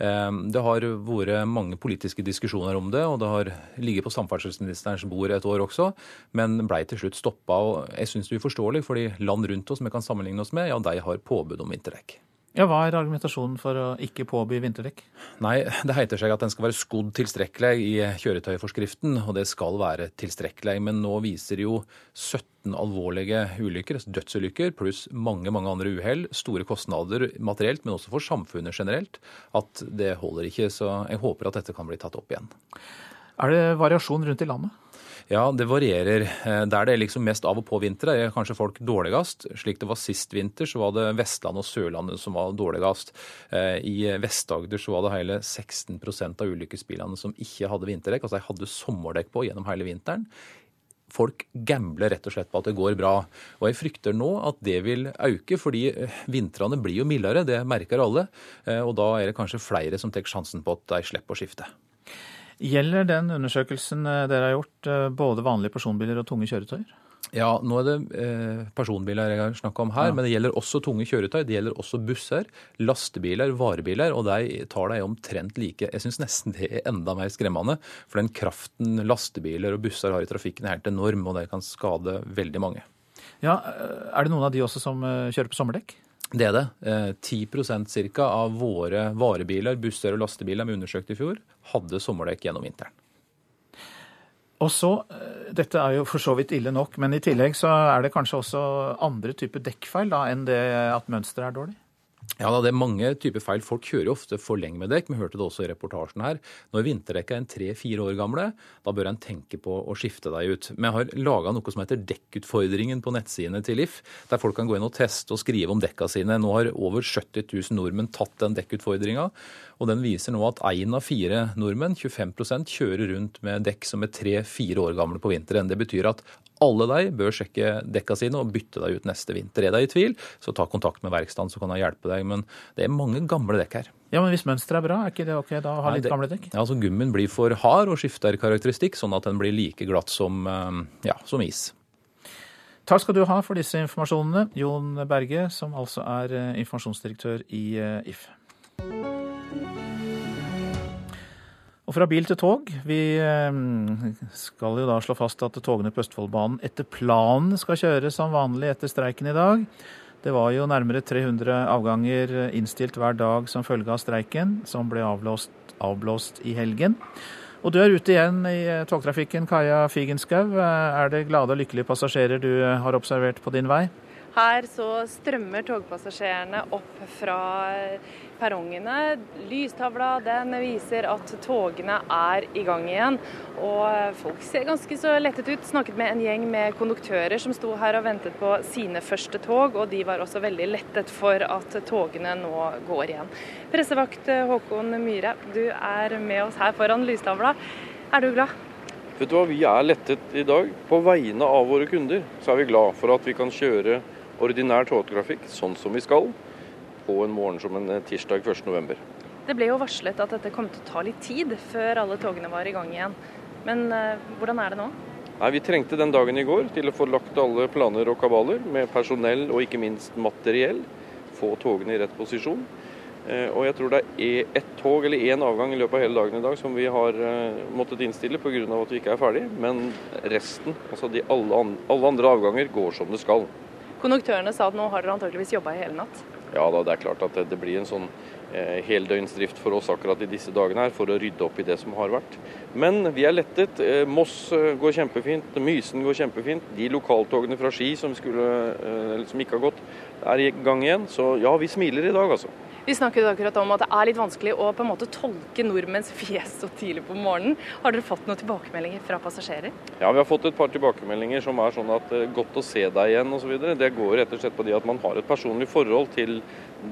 Eh, det har vært mange politiske diskusjoner om det, og det har ligget på samferdselsministerens bord et år også, men blei til slutt stoppa. Og jeg syns det er uforståelig, fordi land rundt oss vi kan sammenligne oss med, ja, de har påbud om vinterdekk. Ja, Hva er argumentasjonen for å ikke påby vinterdekk? Nei, det heter seg at den skal være skodd tilstrekkelig i kjøretøyforskriften, og det skal være tilstrekkelig. Men nå viser jo 17 alvorlige ulykker, altså dødsulykker, pluss mange mange andre uhell, store kostnader materielt, men også for samfunnet generelt, at det holder ikke. Så jeg håper at dette kan bli tatt opp igjen. Er det variasjon rundt i landet? Ja, det varierer. Eh, Der det er liksom mest av og på vinter, er kanskje folk dårligst. Slik det var sist vinter, så var det Vestlandet og Sørlandet som var dårligst. Eh, I Vest-Agder så var det hele 16% av ulykkesbilene som ikke hadde vinterdekk. Altså de hadde sommerdekk på gjennom hele vinteren. Folk gambler rett og slett på at det går bra. Og jeg frykter nå at det vil øke, fordi eh, vintrene blir jo mildere, det merker alle. Og da er det kanskje flere som tar sjansen på at de slipper å skifte. Gjelder den undersøkelsen eh, dere har gjort eh, både vanlige personbiler og tunge kjøretøyer? Ja, nå er det eh, personbiler jeg snakka om her, Ja. men det gjelder også tunge kjøretøy. Det gjelder også busser, lastebiler, varebiler, og de tar de omtrent like. Jeg syns nesten det er enda mer skremmende, for den kraften lastebiler og busser har i trafikken er helt enorm, og det kan skade veldig mange. Ja, eh, Er det noen av de også som kjører på sommerdekk? Det er det. Eh, 10% cirka av våre varebiler, busser og lastebiler vi undersøkte i fjor, hadde sommerdekk gjennom vinteren. Og så, eh, Dette er jo for så vidt ille nok, men i tillegg så er det kanskje også andre typer dekkfeil da, enn det at mønsteret er dårlig? Ja, Det er mange typer feil. Folk kjører jo ofte for lenge med dekk. Vi hørte det også i reportasjen her. Når vinterdekka er en tre-fire år gamle, da bør en tenke på å skifte deg ut. Vi har laga noe som heter Dekkutfordringen på nettsidene til LIF, der folk kan gå inn og teste og skrive om dekka sine. Nå har over 70 000 nordmenn tatt den dekkutfordringa, og den viser nå at én av fire nordmenn, 25% kjører rundt med dekk som er tre-fire år gamle på vinteren. Det betyr at alle deg bør sjekke dekka sine og bytte deg ut neste vinter. Er deg i tvil, så ta kontakt med verkstedet, så kan han hjelpe deg. Men det er mange gamle dekk her. Ja, Men hvis mønsteret er bra, er ikke det ok da å ha Nei, litt gamle dekk? Ja, altså Gummien blir for hard og skifter karakteristikk, sånn at den blir like glatt som, eh, ja, som is. Takk skal du ha for disse informasjonene, Jon Berge, som altså er eh, informasjonsdirektør i eh, If. Og fra bil til tog. Vi eh, skal jo da slå fast at togene på Østfoldbanen etter planen skal kjøre som vanlig etter streiken i dag. Det var jo nærmere 300 avganger innstilt hver dag som følge av streiken, som ble avblåst, avblåst i helgen. Og du er ute igjen i eh, togtrafikken, Kaja Figenschou. Eh, Er det glade og lykkelige passasjerer du har observert på din vei? Her så strømmer togpassasjerene opp fra perrongene. Lystavla den viser at togene er i gang igjen. Og folk ser ganske så lettet ut. Snakket med en gjeng med konduktører som sto her og ventet på sine første tog, og de var også veldig lettet for at togene nå går igjen. Pressevakt Håkon Myhre, du er med oss her foran lystavla. Er du glad? Vet du hva, Vi er lettet i dag. På vegne av våre kunder så er vi glad for at vi kan kjøre ordinær togtrafikk sånn som vi skal på en morgen som en eh, tirsdag 1.11. Det ble jo varslet at dette kom til å ta litt tid før alle togene var i gang igjen. Men eh, hvordan er det nå? Nei, Vi trengte den dagen i går til å få lagt alle planer og kabaler med personell og ikke minst materiell. Få togene i rett posisjon. Eh, og jeg tror det er ett tog eller én avgang i løpet av hele dagen i dag som vi har måttet innstille pga. at vi ikke er ferdig. Men resten, altså de alle, alle andre avganger, går som det skal. Konduktørene sa at nå har dere antakeligvis jobba i hele natt? Ja da, det er klart at det, blir en sånn eh, heldøgnsdrift for oss akkurat i disse dagene her, for å rydde opp i det som har vært. Men vi er lettet. Eh, Moss eh, går kjempefint, Mysen går kjempefint. De lokaltogene fra Ski som, skulle, som ikke har gått, er i gang igjen. Så ja, vi smiler i dag, altså. Vi snakket akkurat om at det er litt vanskelig å på en måte tolke nordmenns fjes så tidlig på morgenen. Har dere fått noen tilbakemeldinger fra passasjerer? Ja, vi har fått et par tilbakemeldinger som er sånn at godt å se deg igjen osv. Det går rett og slett på det at man har et personlig forhold til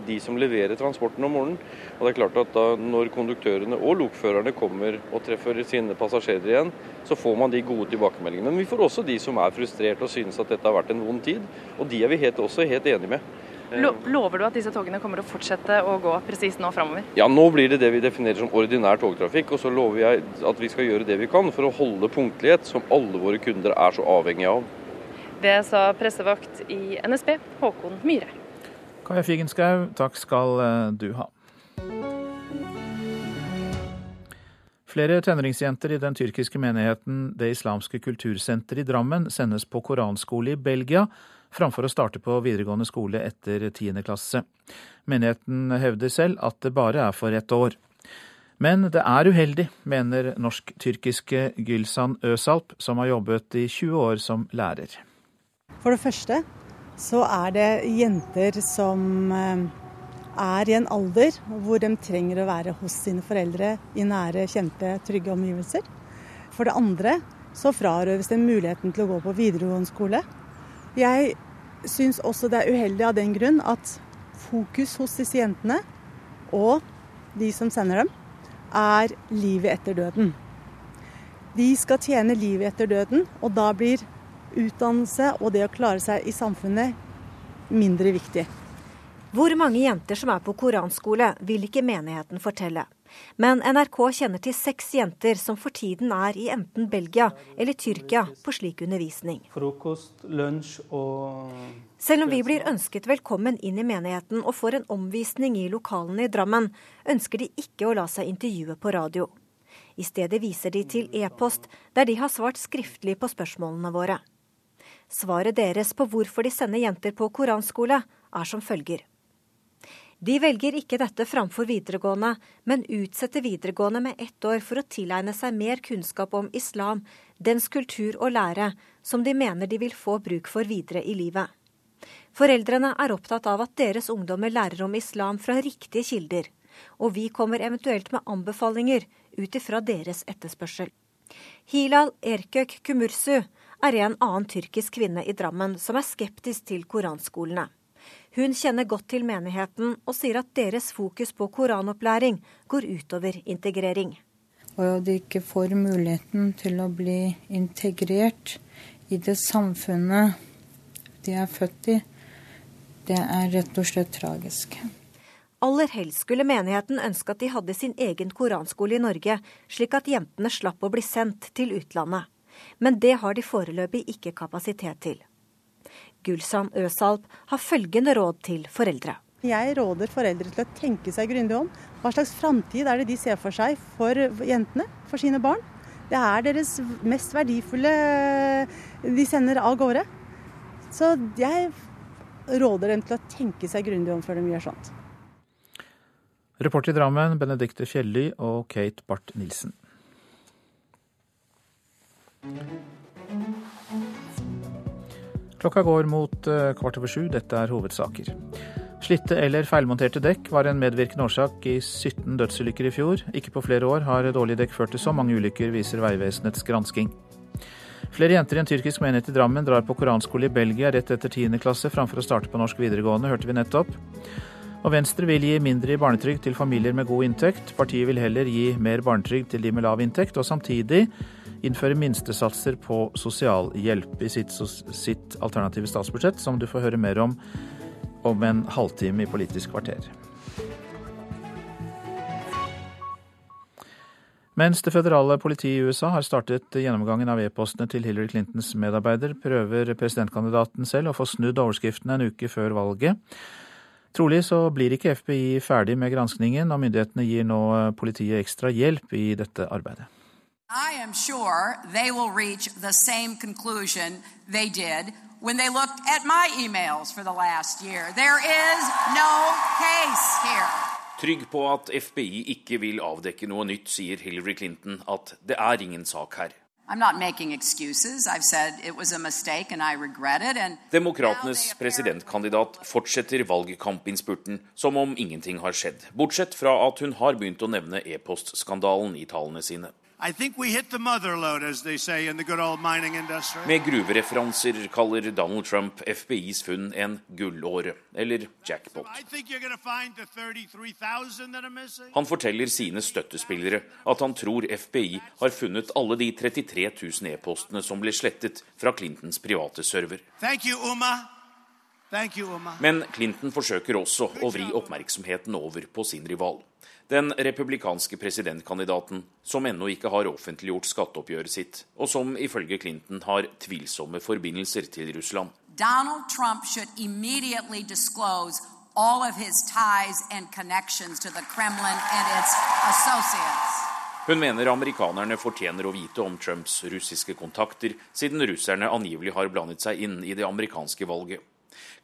de som leverer transporten om morgenen. Og det er klart at da Når konduktørene og lokførerne kommer og treffer sine passasjerer igjen, så får man de gode tilbakemeldingene. Men vi får også de som er frustrert og synes at dette har vært en vond tid. Og de er vi helt, også helt enige med. Lover du at disse togene kommer til å fortsette å gå presis nå framover? Ja, nå blir det det vi definerer som ordinær togtrafikk. Og så lover jeg at vi skal gjøre det vi kan for å holde punktlighet, som alle våre kunder er så avhengige av. Det sa pressevakt i NSB, Håkon Myhre. Kaja Figenschou, takk skal eh, du ha. Flere tenåringsjenter i den tyrkiske menigheten Det islamske kultursenter i Drammen sendes på koranskole i Belgia framfor å starte på videregående skole etter 10. klasse. Menigheten hevder selv at det bare er for ett år. Men det er uheldig, mener norsk-tyrkiske Gylsan Øsalp, som har jobbet i 20 år som lærer. For det første så er det jenter som eh, er i en alder hvor de trenger å være hos sine foreldre i nære, kjente, trygge omgivelser. For det andre så frarøves de muligheten til å gå på videregående skole. Jeg syns også det er uheldig av den grunn at fokus hos disse jentene og de som sender dem, er livet etter døden. De skal tjene livet etter døden, og da blir utdannelse og det å klare seg i samfunnet mindre viktig. Hvor mange jenter som er på koranskole, vil ikke menigheten fortelle. Men NRK kjenner til seks jenter som for tiden er i enten Belgia eller Tyrkia på slik undervisning. Frokost, lunsj og Selv om vi blir ønsket velkommen inn i menigheten og får en omvisning i lokalene i Drammen, ønsker de ikke å la seg intervjue på radio. I stedet viser de til e-post, der de har svart skriftlig på spørsmålene våre. Svaret deres på hvorfor de sender jenter på koranskole, er som følger. De velger ikke dette framfor videregående, men utsetter videregående med ett år for å tilegne seg mer kunnskap om islam, dens kultur og lære, som de mener de vil få bruk for videre i livet. Foreldrene er opptatt av at deres ungdommer lærer om islam fra riktige kilder, og vi kommer eventuelt med anbefalinger ut ifra deres etterspørsel. Hilal Erkök Kumursu er en annen tyrkisk kvinne i Drammen som er skeptisk til koranskolene. Hun kjenner godt til menigheten og sier at deres fokus på koranopplæring går utover integrering. Og at de ikke får muligheten til å bli integrert i det samfunnet de er født i, det er rett og slett tragisk. Aller helst skulle menigheten ønske at de hadde sin egen koranskole i Norge, slik at jentene slapp å bli sendt til utlandet. Men det har de foreløpig ikke kapasitet til. Gulsan Øsalp har følgende råd til foreldre. Jeg råder foreldre til å tenke seg grundig om. Hva slags framtid er det de ser for seg for jentene, for sine barn? Det er deres mest verdifulle de sender av gårde. Så jeg råder dem til å tenke seg grundig om før de gjør sånt. Reporter i Drammen, Benedicte Fjelli og Kate Barth-Nilsen. Klokka går mot eh, kvart over sju. Dette er hovedsaker. Slitte eller feilmonterte dekk var en medvirkende årsak i 17 dødsulykker i fjor. Ikke på flere år har dårlige dekk ført til så mange ulykker, viser Vegvesenets gransking. Flere jenter i en tyrkisk menighet i Drammen drar på koranskole i Belgia rett etter 10. klasse, framfor å starte på norsk videregående, hørte vi nettopp. Og Venstre vil gi mindre i barnetrygd til familier med god inntekt. Partiet vil heller gi mer barnetrygd til de med lav inntekt, og samtidig innføre minstesatser på sosialhjelp i sitt, sitt alternative statsbudsjett, som du får høre mer om om en halvtime i Politisk kvarter. Mens det føderale politiet i USA har startet gjennomgangen av e-postene til Hillary Clintons medarbeider, prøver presidentkandidaten selv å få snudd overskriftene en uke før valget. Trolig så blir ikke FBI ferdig med granskningen, og myndighetene gir nå politiet ekstra hjelp i dette arbeidet. I am sure they will reach the same conclusion they did when they looked at my emails for the last year. There is no case here. Trygg på at FBI ikke vil avdekke noe nytt, sier Hillary Clinton at det er ingen sak her. Demokratenes presidentkandidat fortsetter valgkampinnspurten som om ingenting har skjedd, bortsett fra at hun har begynt å nevne e-postskandalen i talene sine. Med gruvereferanser kaller Donald Trump FBIs funn en gullåre, eller jackpot. Han forteller sine støttespillere at han tror FBI har funnet alle de 33 000 e-postene som ble slettet fra Clintons private server. Men Clinton forsøker også å vri oppmerksomheten over på sin rival. Den republikanske presidentkandidaten som ennå ikke har offentliggjort skatteoppgjøret sitt, og som ifølge Clinton har tvilsomme forbindelser til Russland. Donald Trump should immediately disclose all of his ties and connections to the Kremlin and its associates. Hun mener amerikanerne fortjener å vite om Trumps russiske kontakter, siden russerne angivelig har blandet seg inn i det amerikanske valget.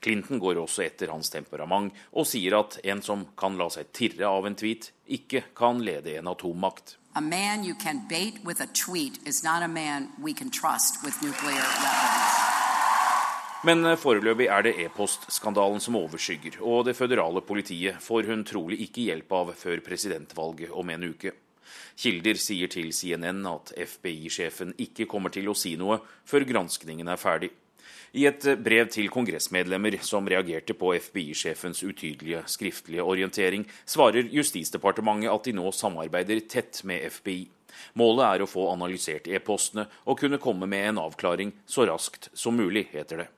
Clinton går også etter hans temperament og sier at en som kan la seg tirre av en tweet, ikke kan lede en atommakt. A man you can bait with a tweet is not a man we can trust with nuclear weapons. Men foreløpig er det e-postskandalen som overskygger, og det føderale politiet får hun trolig ikke hjelp av før presidentvalget om en uke. Kilder sier til CNN at FBI-sjefen ikke kommer til å si noe før granskningen er ferdig. I et brev til kongressmedlemmer som reagerte på FBI-sjefens utydelige skriftlige orientering, svarer Justisdepartementet at de nå samarbeider tett med FBI. Målet er å få analysert e-postene og kunne komme med en avklaring så raskt som mulig, heter det.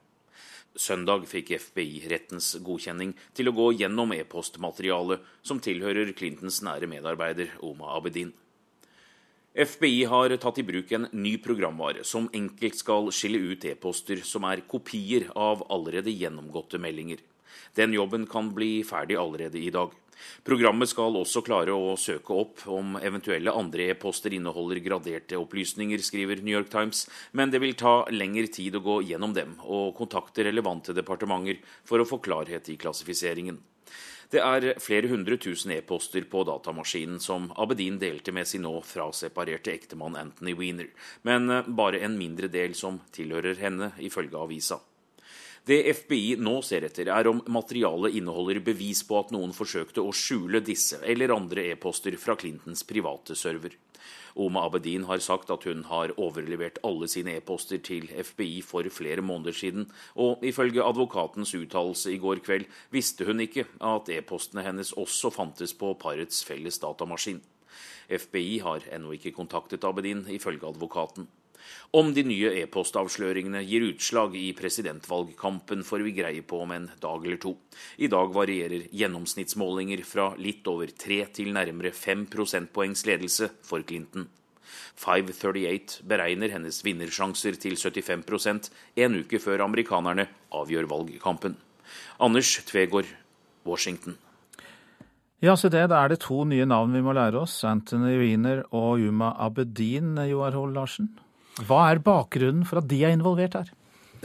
Søndag fikk FBI rettens godkjenning til å gå gjennom e-postmaterialet som tilhører Clintons nære medarbeider Oma Abedin. FBI har tatt i bruk en ny programvare som enkelt skal skille ut e-poster som er kopier av allerede gjennomgåtte meldinger. Den jobben kan bli ferdig allerede i dag. Programmet skal også klare å søke opp om eventuelle andre e-poster inneholder graderte opplysninger, skriver New York Times, men det vil ta lengre tid å gå gjennom dem og kontakte relevante departementer for å få klarhet i klassifiseringen. Det er flere hundre tusen e-poster på datamaskinen som Abedin delte med sin nå fraseparerte ektemann Anthony Weiner, men eh, bare en mindre del som tilhører henne, ifølge avisa. Det FBI nå ser etter, er om materialet inneholder bevis på at noen forsøkte å skjule disse eller andre e-poster fra Clintons private server. Oma Abedin har sagt at hun har overlevert alle sine e-poster til FBI for flere måneder siden, og ifølge advokatens uttalelse i går kveld visste hun ikke at e-postene hennes også fantes på parets felles datamaskin. FBI har ennå ikke kontaktet Abedin, ifølge advokaten. Om de nye e-postavsløringene gir utslag i presidentvalgkampen, får vi greie på om en dag eller to. I dag varierer gjennomsnittsmålinger fra litt over tre til nærmere fem prosentpoengs ledelse for Clinton. 538 beregner hennes vinnersjanser til 75% en uke før amerikanerne avgjør valgkampen. Anders Tvegård, Washington. Ja, se det. Da er det to nye navn vi må lære oss. Anthony Wiener og Yuma Abedin, Joar Hoel Larsen. Hva er bakgrunnen for at de er involvert her?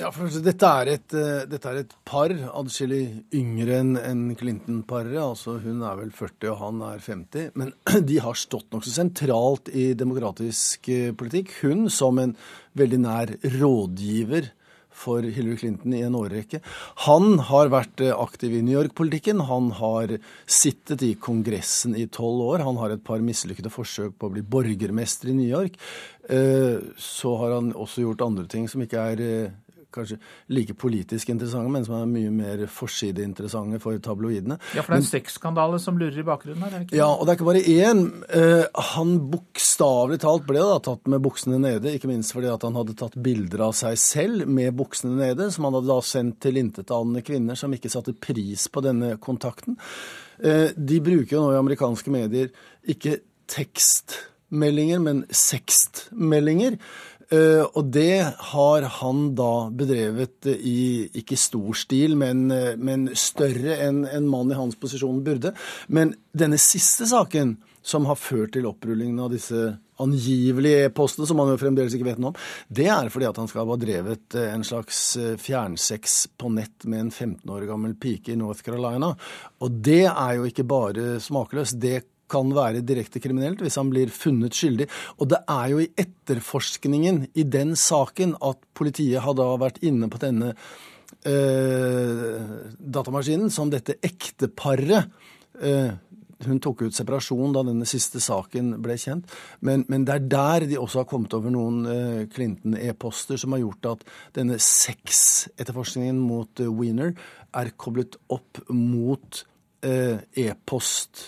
Ja, for dette er et, eh, dette er et par, adskillig yngre enn Clinton-paret. altså Hun er vel 40 og han er 50. Men de har stått nokså sentralt i demokratisk eh, politikk. Hun som en veldig nær rådgiver for Hillary Clinton i en årrekke. Han har vært eh, aktiv i New York-politikken. Han har sittet i Kongressen i tolv år. Han har et par mislykkede forsøk på å bli borgermester i New York. Eh, så har han også gjort andre ting som ikke er eh, kanskje like politisk interessante, men som er mye mer forsideinteressante for tabloidene. Ja, for det er en sexskandale som lurer i bakgrunnen her? Ikke? Ja, og det er ikke bare én. Uh, han bokstavelig talt ble da tatt med buksene nede, ikke minst fordi at han hadde tatt bilder av seg selv med buksene nede, som han hadde da sendt til intetanende kvinner som ikke satte pris på denne kontakten. Uh, de bruker jo nå i amerikanske medier ikke tekstmeldinger, men sextmeldinger. Eh, og det har han da bedrevet i ikke stor stil, men, eh, men større enn en mann i hans posisjon burde. Men denne siste saken, som har ført til opprullingen av disse angivelige e-postene, som man jo fremdeles ikke vet noe om, det er fordi at han skal ha drevet eh, en slags fjernsex på nett med en 15 år gammel pike i North Carolina. Og det er jo ikke bare smakløst. det kan være direkte kriminelt hvis han blir funnet skyldig. Og det er jo i etterforskningen i den saken at politiet har da vært inne på denne eh, datamaskinen som dette ekteparet eh, hun tok ut separasjon da denne siste saken ble kjent. Men, men det er der de også har kommet over noen eh, Clinton-e-poster som har gjort at denne sexetterforskningen mot eh, Wiener er koblet opp mot eh, e-post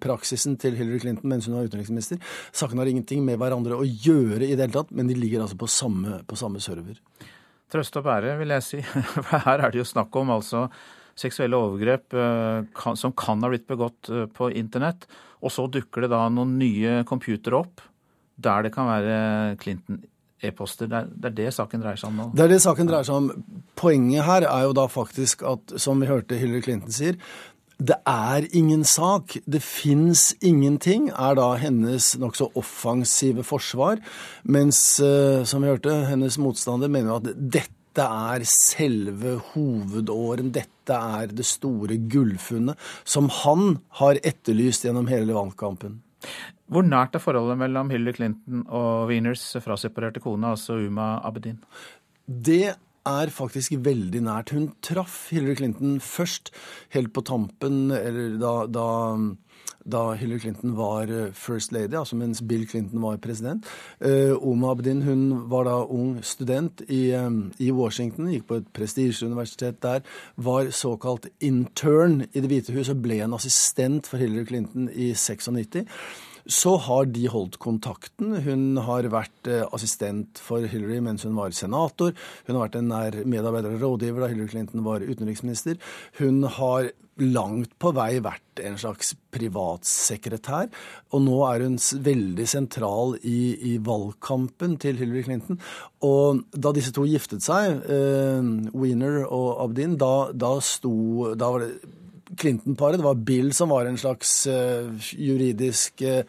praksisen til Hillary Clinton mens hun var utenriksminister. Sakene har ingenting med hverandre å gjøre i det hele tatt, men de ligger altså på samme, på samme server. Trøst og bære, vil jeg si. For her er det jo snakk om altså seksuelle overgrep eh, som kan ha blitt begått eh, på internett. Og så dukker det da noen nye computere opp der det kan være Clinton e-poster. Det, det, er det saken dreier seg om nå? Det er det saken dreier seg om. Poenget her er jo da faktisk at, som vi hørte Hillary Clinton sier, det er ingen sak, det fins ingenting, er da hennes nokså offensive forsvar. Mens, eh, som vi hørte, hennes motstander mener at dette er selve hovedåren, dette er det store gullfunnet, som han har etterlyst gjennom hele valgkampen. Hvor nært er forholdet mellom Hillary Clinton og Wieners fraseparerte kone, altså Uma Abedin? Det er faktisk veldig nært. Hun traff Hillary Clinton først, helt på tampen, eller da, da, da Hillary Clinton var eh, first lady, altså mens Bill Clinton var president. Oma Abedin hun var da ung student i, um, i Washington, gikk på et prestisjeuniversitet der. Var såkalt intern i Det hvite hus og ble en assistent for Hillary Clinton i 96 så har de holdt kontakten. Hun har vært eh, assistent for Hillary mens hun var senator. Hun har vært en nær medarbeider og rådgiver da Hillary Clinton var utenriksminister. Hun har langt på vei vært en slags privatsekretær. Og nå er hun veldig sentral i, i valgkampen til Hillary Clinton. Og da disse to giftet seg, eh, Wiener og Abdin, da, da, sto, da var det Clinton-paret. Det var Bill som var en slags uh, juridisk uh,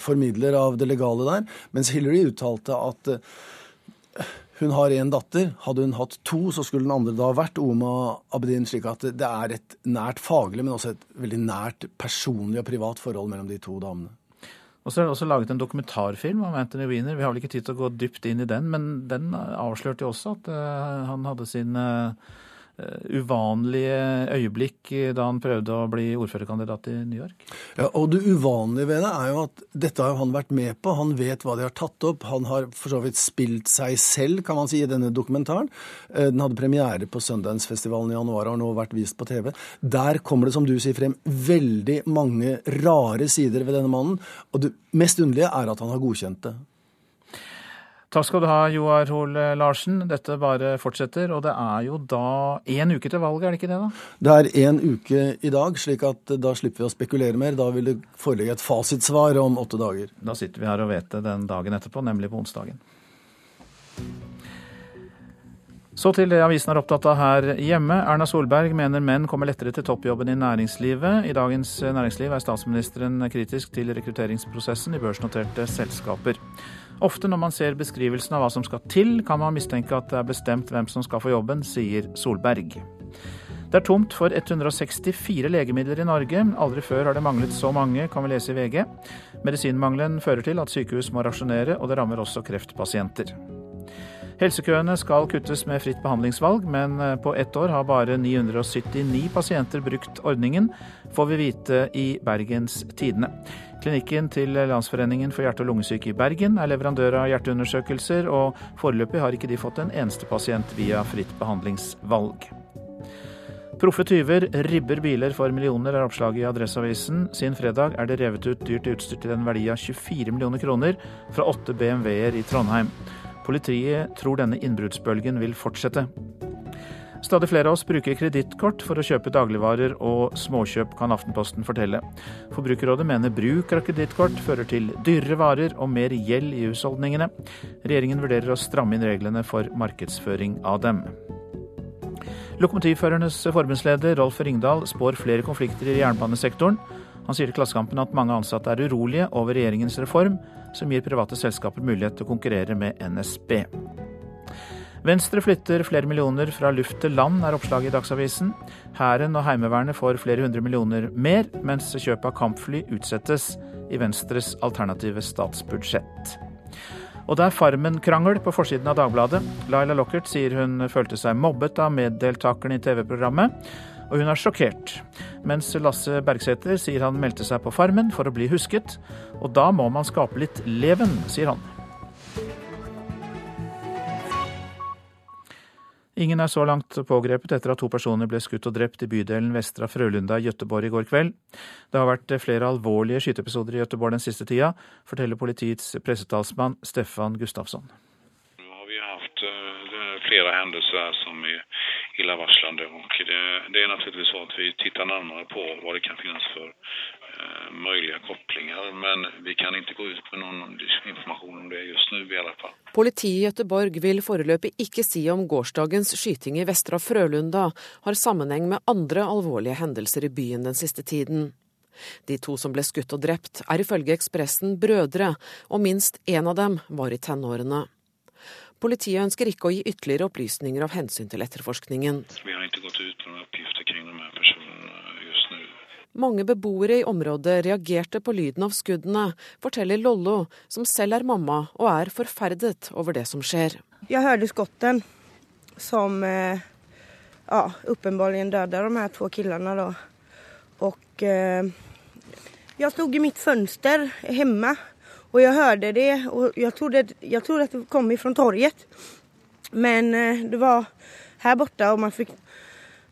formidler av det legale der. Mens Hillary uttalte at uh, hun har én datter. Hadde hun hatt to, så skulle den andre da vært Oma Abedin. Slik at det er et nært faglig, men også et veldig nært personlig og privat forhold mellom de to damene. Og så er det også laget en dokumentarfilm om Anthony Wiener. Vi har vel ikke tid til å gå dypt inn i den, men den avslørte jo også at han hadde sin Eh, uvanlige øyeblikk da han prøvde å bli ordførerkandidat i New York? Ja, og Det uvanlige ved det er jo at dette har han vært med på. Han vet hva de har tatt opp. Han har for så vidt spilt seg selv, kan man si, i denne dokumentaren. Eh, den hadde premiere på Sundance-festivalen i januar og har nå vært vist på TV. Der kommer det, som du sier, frem veldig mange rare sider ved denne mannen. Og det mest underlige er at han har godkjent det. Takk skal du ha, Joar Hoel Larsen. Dette bare fortsetter. Og det er jo da én uke til valget, er det ikke det? da? Det er én uke i dag, slik at da slipper vi å spekulere mer. Da vil det foreligge et fasitsvar om åtte dager. Da sitter vi her og vet det den dagen etterpå, nemlig på onsdagen. Så til det avisen er opptatt av her hjemme. Erna Solberg mener menn kommer lettere til toppjobben i næringslivet. I Dagens Næringsliv er statsministeren kritisk til rekrutteringsprosessen i børsnoterte selskaper. Ofte når man ser beskrivelsen av hva som skal til, kan man mistenke at det er bestemt hvem som skal få jobben, sier Solberg. Det er tomt for 164 legemidler i Norge. Aldri før har det manglet så mange, kan vi lese i VG. Medisinmangelen fører til at sykehus må rasjonere, og det rammer også kreftpasienter. Helsekøene skal kuttes med fritt behandlingsvalg, men på ett år har bare 979 pasienter brukt ordningen, får vi vite i Bergens Tidende. Klinikken til Landsforeningen for hjerte- og lungesyke i Bergen er leverandør av hjerteundersøkelser, og foreløpig har ikke de fått en eneste pasient via fritt behandlingsvalg. Proffe tyver ribber biler for millioner, er oppslaget i Adresseavisen. Siden fredag er det revet ut dyrt utstyr til en verdi av 24 millioner kroner fra åtte BMW-er i Trondheim. Politiet tror denne innbruddsbølgen vil fortsette. Stadig flere av oss bruker kredittkort for å kjøpe dagligvarer og småkjøp, kan Aftenposten fortelle. Forbrukerrådet mener bruk av kredittkort fører til dyrere varer og mer gjeld i husholdningene. Regjeringen vurderer å stramme inn reglene for markedsføring av dem. Lokomotivførernes forbundsleder Rolf Ringdal spår flere konflikter i jernbanesektoren. Han sier til Klassekampen at mange ansatte er urolige over regjeringens reform, som gir private selskaper mulighet til å konkurrere med NSB. Venstre flytter flere millioner fra luft til land, er oppslaget i Dagsavisen. Hæren og Heimevernet får flere hundre millioner mer, mens kjøpet av kampfly utsettes i Venstres alternative statsbudsjett. Og det er Farmen-krangel på forsiden av Dagbladet. Laila Lockert sier hun følte seg mobbet av meddeltakerne i TV-programmet, og hun er sjokkert. Mens Lasse Bergsæter sier han meldte seg på Farmen for å bli husket, og da må man skape litt leven, sier han. Ingen er så langt pågrepet etter at to personer ble skutt og drept i bydelen Vestra Frølunda i Gøteborg i går kveld. Det har vært flere alvorlige skyteepisoder i Gøteborg den siste tida, forteller politiets pressetalsmann Stefan Gustafsson. Nå har vi hatt uh, flere hendelser som er illavarslende. det, det er naturligvis så at vi ser nærmere på hva det kan finnes for uh, mulige koblinger. Men vi kan ikke gå ut med noen informasjon om det just nå, i alle fall. Politiet i Gøteborg vil foreløpig ikke si om gårsdagens skyting i Vestra Frølunda har sammenheng med andre alvorlige hendelser i byen den siste tiden. De to som ble skutt og drept, er ifølge Ekspressen brødre, og minst én av dem var i tenårene. Politiet ønsker ikke å gi ytterligere opplysninger av hensyn til etterforskningen. Vi har ikke gått ut med oppgifter kring de her mange beboere i området reagerte på lyden av skuddene, forteller Lollo, som selv er mamma og er forferdet over det som skjer. Jeg hørte skotten som eh, ja, åpenbart døde de her to. Da. Og eh, jeg sto i mitt fønster hjemme, og jeg hørte det. Og jeg trodde, jeg trodde at det kom fra torget, men eh, det var her borte, og man fikk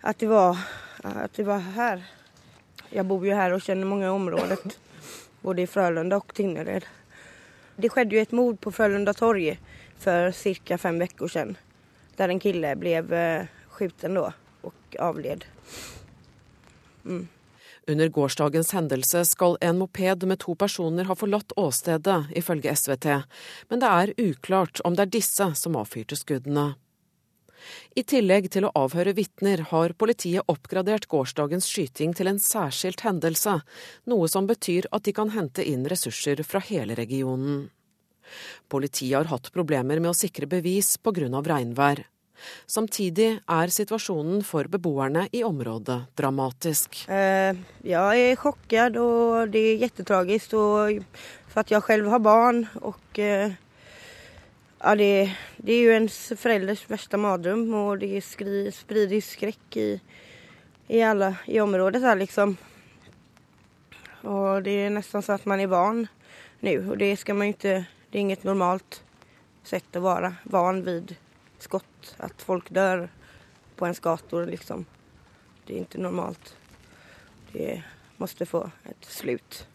at det var, at det var her. Jeg bor jo her og kjenner mange i området, både i Frölunda og Tinnered. Det skjedde jo et mord på Frölunda torg for ca. fem uker siden, der en kille ble skjuten skutt og avled. Mm. Under gårsdagens hendelse skal en moped med to personer ha forlatt åstedet, ifølge SVT, men det er uklart om det er disse som avfyrte skuddene. I tillegg til å avhøre vitner har politiet oppgradert gårsdagens skyting til en særskilt hendelse, noe som betyr at de kan hente inn ressurser fra hele regionen. Politiet har hatt problemer med å sikre bevis pga. regnvær. Samtidig er situasjonen for beboerne i området dramatisk. Eh, jeg er sjokkert, og det er kjempetragisk. For at jeg selv har barn. og eh, Ja, det, det, är ju ens förälders värsta mardröm och det skri, sprider skräck i, i alla i området här liksom. Och det är nästan så att man är van nu och det ska man inte, det är inget normalt sätt att vara van vid skott, att folk dör på ens gator liksom. Det är inte normalt. Det måste få ett slut.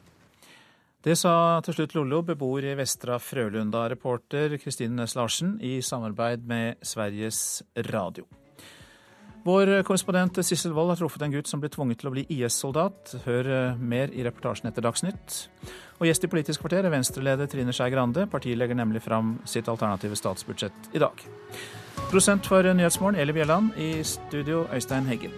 Det sa til slutt Lollo, beboer i Vestra Frølunda. Reporter Kristine Næss Larsen i samarbeid med Sveriges Radio. Vår korrespondent Sissel Wold har truffet en gutt som ble tvunget til å bli IS-soldat. Hør eh, mer i reportasjen etter Dagsnytt. Og gjest i Politisk kvarter er Venstre-leder Trine Skei Grande. Partiet legger nemlig fram sitt alternative statsbudsjett i dag. Prosent for Nyhetsmorgen, Eli Bjelland. I studio, Øystein Heggen.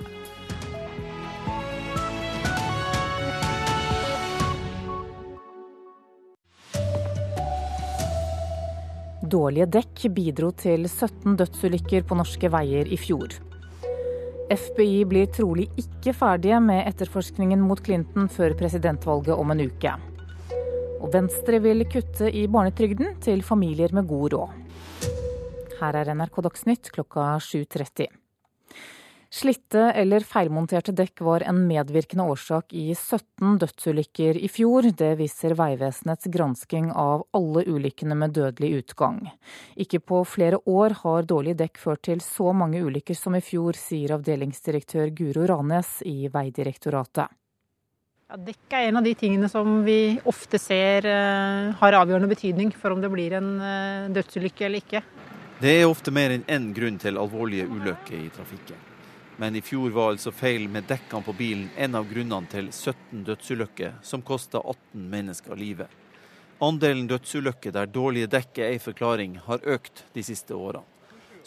Dårlige dekk bidro til 17 dødsulykker på norske veier i fjor. FBI blir trolig ikke ferdige med etterforskningen mot Clinton før presidentvalget om en uke. Og Venstre vil kutte i barnetrygden til familier med god råd. Her er NRK Dagsnytt klokka 7.30. Slitte eller feilmonterte dekk var en medvirkende årsak i 17 dødsulykker i fjor. Det viser Vegvesenets gransking av alle ulykkene med dødelig utgang. Ikke på flere år har dårlige dekk ført til så mange ulykker som i fjor, sier avdelingsdirektør Guro Ranes i Vegdirektoratet. Ja, dekk er en av de tingene som vi ofte ser uh, har avgjørende betydning for om det blir en uh, dødsulykke eller ikke. Det er ofte mer enn én grunn til alvorlige ulykker i trafikken. Men i fjor var altså feil med dekkene på bilen en av grunnene til 17 dødsulykker som kosta 18 mennesker livet. Andelen dødsulykker der dårlige dekk er ei forklaring, har økt de siste årene.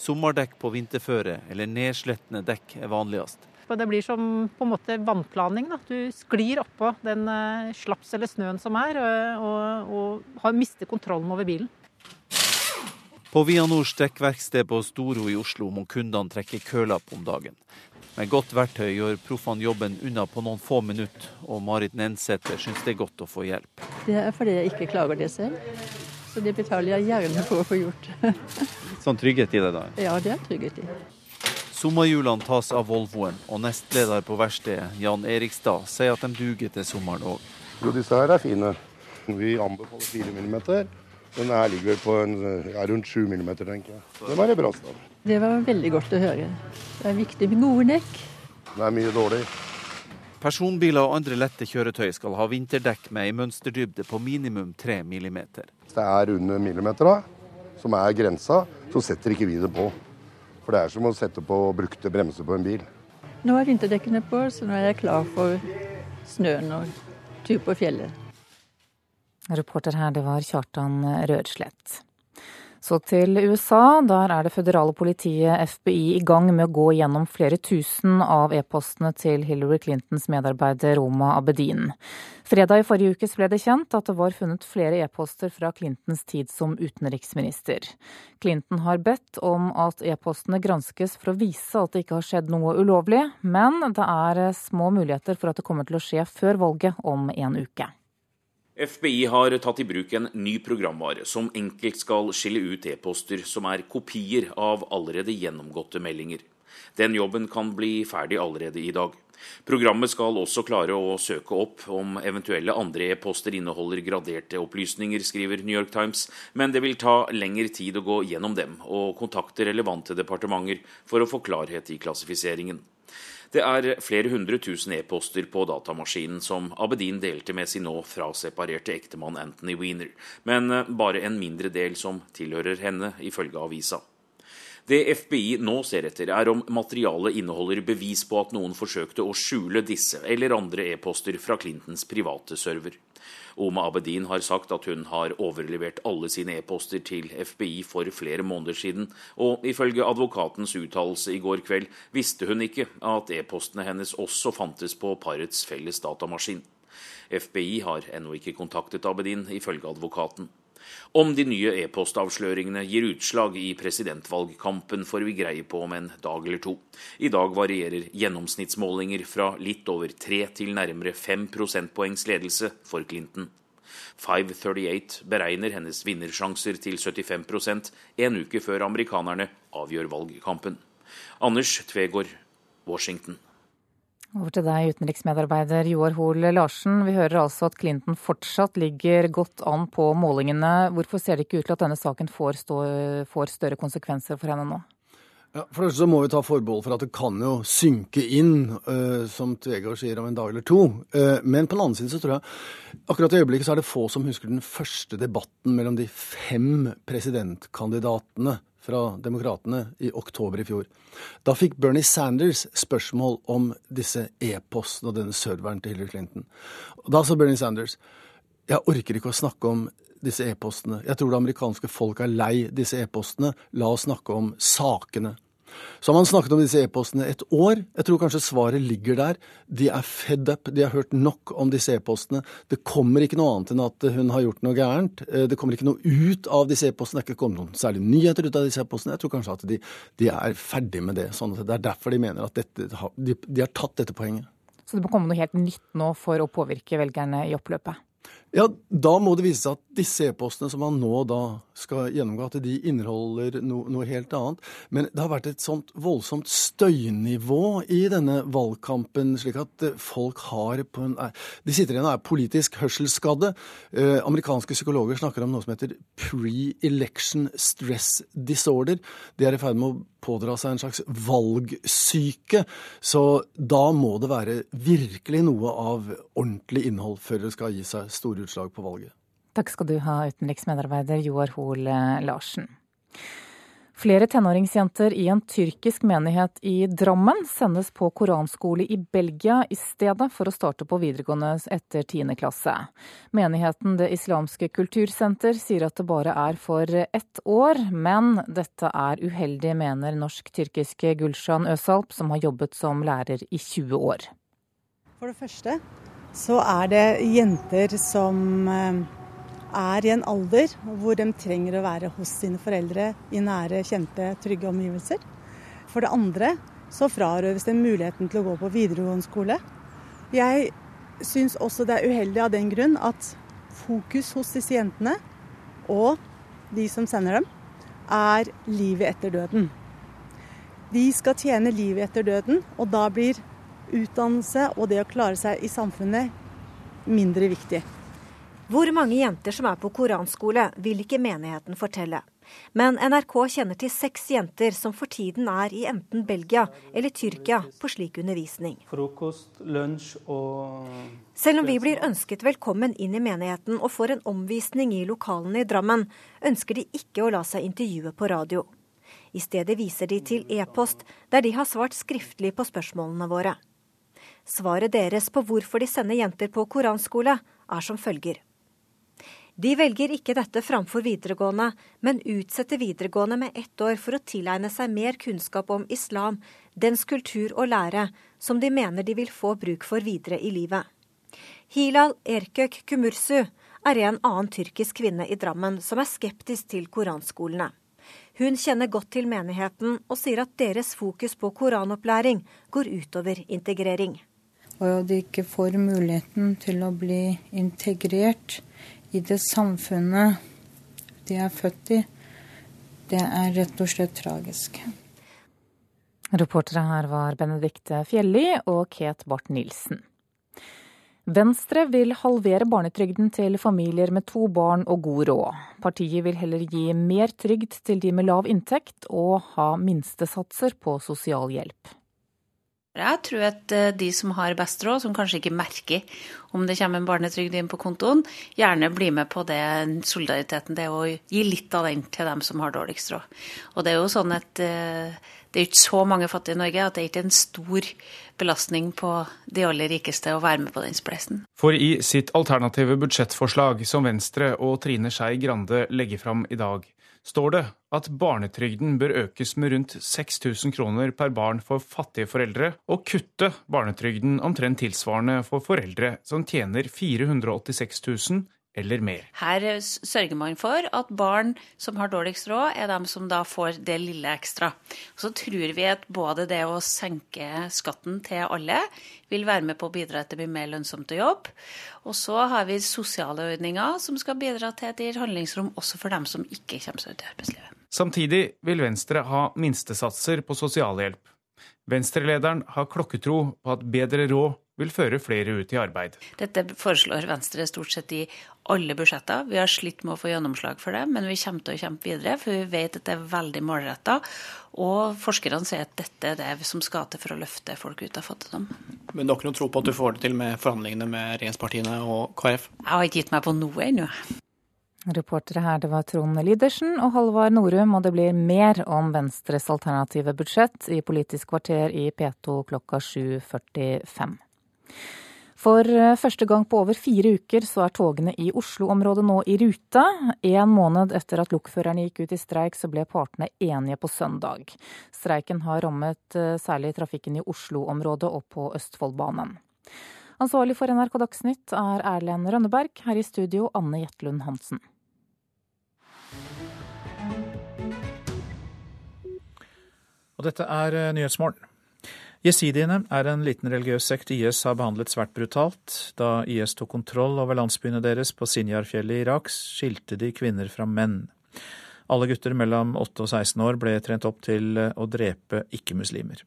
Sommerdekk på vinterføre eller nedslettende dekk er vanligst. Det blir som på en måte vannplaning. Da. Du sklir oppå den eh, slaps eller snøen som er, og, og har mister kontrollen over bilen. På Vianors dekkverksted på Storo i Oslo må kundene trekke kølapp om dagen. Med godt verktøy gjør proffene jobben unna på noen få minutter, og Marit Nensæter syns det er godt å få hjelp. Det er fordi jeg ikke klarer det selv, så det betaler jeg gjerne for å få gjort. sånn trygghet i det, da? Ja, det er trygghet i. Sommerhjulene tas av Volvoen, og nestleder på verkstedet, Jan Erikstad, sier at de duger til sommeren òg. Jo, disse her er fine. Vi anbefaler 4 millimeter. Den her ligger på en, ja, rundt 7 mm, tenker jeg. Det var bra stand. Det var veldig godt å høre. Det er viktig med gode dekk. Det er mye dårlig. Personbiler og andre lette kjøretøy skal ha vinterdekk med ei mønsterdybde på minimum 3 mm. Hvis det er under millimeter, da, som er grensa, så setter ikke vi det på. For det er som å sette på brukte bremser på en bil. Nå er vinterdekkene på, så nå er jeg klar for snøen og tur på fjellet. Reporter her, det var Kjartan Rødslett. Så til USA. Der er det føderale politiet, FBI, i gang med å gå gjennom flere tusen av e-postene til Hillary Clintons medarbeider Roma Abedin. Fredag i forrige uke ble det kjent at det var funnet flere e-poster fra Clintons tid som utenriksminister. Clinton har bedt om at e-postene granskes for å vise at det ikke har skjedd noe ulovlig, men det er små muligheter for at det kommer til å skje før valget om en uke. FBI har tatt i bruk en ny programvare som enkelt skal skille ut e-poster som er kopier av allerede gjennomgåtte meldinger. Den jobben kan bli ferdig allerede i dag. Programmet skal også klare å søke opp om eventuelle andre e-poster inneholder graderte opplysninger, skriver New York Times, men det vil ta lengre tid å gå gjennom dem og kontakte relevante departementer for å få klarhet i klassifiseringen. Det er flere hundre tusen e-poster på datamaskinen som Abedin delte med sin nå fraseparerte ektemann Anthony Weiner, men eh, bare en mindre del som tilhører henne, ifølge avisa. Det FBI nå ser etter, er om materialet inneholder bevis på at noen forsøkte å skjule disse eller andre e-poster fra Clintons private server. Oma Abedin har sagt at hun har overlevert alle sine e-poster til FBI for flere måneder siden, og ifølge advokatens uttalelse i går kveld visste hun ikke at e-postene hennes også fantes på parets felles datamaskin. FBI har ennå ikke kontaktet Abedin, ifølge advokaten. Om de nye e-postavsløringene gir utslag i presidentvalgkampen, får vi greie på om en dag eller to. I dag varierer gjennomsnittsmålinger fra litt over tre til nærmere fem prosentpoengs ledelse for Clinton. 538 beregner hennes vinnersjanser til 75% en uke før amerikanerne avgjør valgkampen. Anders Tvegård, Washington. Over til deg, utenriksmedarbeider Joar Hoel Larsen. Vi hører altså at Clinton fortsatt ligger godt an på målingene. Hvorfor ser det ikke ut til at denne saken får, får større konsekvenser for henne nå? Ja, for det så må vi ta forbehold for at det kan jo synke inn, uh, som Tvegård sier, om en dag eller to. Uh, men på den andre siden så tror jeg akkurat i øyeblikket så er det få som husker den første debatten mellom de fem presidentkandidatene fra Demokratene i oktober i fjor. Da fikk Bernie Sanders spørsmål om disse e-postene og denne serveren til Hillary Clinton. Og da sa Bernie Sanders jeg orker ikke å snakke om disse e-postene. Jeg tror det amerikanske folk er lei disse e-postene. La oss snakke om sakene. Så har man snakket om disse e-postene et år. Jeg tror kanskje svaret ligger der. De er fed up. De har hørt nok om disse e-postene. Det kommer ikke noe annet enn at hun har gjort noe gærent. Eh, det kommer ikke noe ut av disse e-postene. Det er ikke kommet noen særlige nyheter ut av disse e-postene. Jeg tror kanskje at de, de, er ferdig med det. Sånn at det er derfor de mener at dette, de, de har tatt dette poenget. Så det må komme noe helt nytt nå for å påvirke velgerne i oppløpet? Ja, da må det vise seg at disse e-postene som man nå da skal gjennomgå, at de inneholder no, noe helt annet. Men det har vært et sånt voldsomt støynivå i denne valgkampen, slik at eh, folk har på en De sitter igjen og er politisk hørselsskadde. Eh, amerikanske psykologer snakker om noe som heter pre-election stress disorder. De er i ferd med å pådra seg en slags valgsyke. Så da må det være virkelig noe av ordentlig innhold før det skal gi seg store utslag på valget. Takk skal du ha, utenriksmedarbeider Joar Hoel Larsen. Flere tenåringsjenter i en tyrkisk menighet i Drammen sendes på koranskole i Belgia i stedet for å starte på videregående etter 10. klasse. Menigheten Det islamske kultursenter sier at det bare er for ett år, men dette er uheldig, mener norsk-tyrkiske Gulshan Øsalp, som har jobbet som lærer i 20 år. For det første så er det jenter som eh, er i en alder hvor de trenger å være hos sine foreldre i nære, kjente, trygge omgivelser. For det andre så frarøves dem muligheten til å gå på videregående skole. Jeg syns også det er uheldig av den grunn at fokus hos disse jentene og de som sender dem, er livet etter døden. De skal tjene livet etter døden, og da blir utdannelse og det å klare seg i samfunnet mindre viktig. Hvor mange jenter som er på koranskole, vil ikke menigheten fortelle. Men NRK kjenner til seks jenter som for tiden er i enten Belgia eller Tyrkia på slik undervisning. Frokost, lunsj og Selv om vi blir ønsket velkommen inn i menigheten og får en omvisning i lokalene i Drammen, ønsker de ikke å la seg intervjue på radio. I stedet viser de til e-post, der de har svart skriftlig på spørsmålene våre. Svaret deres på hvorfor de sender jenter på koranskole, er som følger. De velger ikke dette framfor videregående, men utsetter videregående med ett år for å tilegne seg mer kunnskap om islam, dens kultur og lære, som de mener de vil få bruk for videre i livet. Hilal Erkök Kumursu er en annen tyrkisk kvinne i Drammen som er skeptisk til koranskolene. Hun kjenner godt til menigheten og sier at deres fokus på koranopplæring går utover integrering. Og de ikke får muligheten til å bli integrert i det samfunnet de er født i, det er rett og slett tragisk. Reportere her var Benedicte Fjelli og Ket Barth Nilsen. Venstre vil halvere barnetrygden til familier med to barn og god råd. Partiet vil heller gi mer trygd til de med lav inntekt og ha minstesatser på sosialhjelp. Jeg tror at eh, de som har best råd, som kanskje ikke merker om det kommer en barnetrygd inn på kontoen, gjerne blir med på det solidariteten det er å gi litt av den til dem som har dårligst råd. Og det er jo sånn at eh, det er ikke så mange fattige i Norge at det er ikke en stor belastning på de aller rikeste å være med på den spleisen. For i sitt alternative budsjettforslag, som Venstre og Trine Skei Grande legger fram i dag, står det at barnetrygden bør økes med rundt 6000 kroner per barn for fattige foreldre, og kutte barnetrygden omtrent tilsvarende for foreldre som tjener 486 000 eller mer. Her sørger man for at barn som har dårligst råd, er dem som da får det lille ekstra. Så tror vi at både det å senke skatten til alle vil være med på å bidra til at det blir mer lønnsomt å jobbe. Og så har vi sosiale ordninger som skal bidra til at det gir handlingsrom også for dem som ikke kommer seg ut i arbeidslivet. Samtidig vil Venstre ha minstesatser på sosialhjelp. Venstrelederen har klokketro på at bedre råd vil føre flere ut i arbeid. Dette foreslår Venstre stort sett i alle budsjetter. Vi har slitt med å få gjennomslag for det, men vi kommer til å kjempe videre, for vi vet at det er veldig målretta. Og forskerne sier at dette er det som skal til for å løfte folk ut av fattigdom. Men du har ikke noen tro på at du får det til med forhandlingene med regjeringspartiene og KrF? Jeg har ikke gitt meg på noe ennå. Reportere her det var Trond Lidersen og Halvard Norum, og det blir mer om Venstres alternative budsjett i Politisk kvarter i P2 klokka 7.45. For eh, første gang på over fire uker så er togene i Oslo-området nå i rute. En måned etter at lokførerne gikk ut i streik, så ble partene enige på søndag. Streiken har rammet eh, særlig trafikken i Oslo-området og på Østfoldbanen. Ansvarlig for NRK Dagsnytt er Erlend Rønneberg. Her i studio Anne Jetlund Hansen. Og dette er eh, Nyhetsmorgen. Jesidiene er en liten religiøs sekt IS har behandlet svært brutalt. Da IS tok kontroll over landsbyene deres på Sinjarfjellet i Irak, skilte de kvinner fra menn. Alle gutter mellom 8 og 16 år ble trent opp til å drepe ikke-muslimer.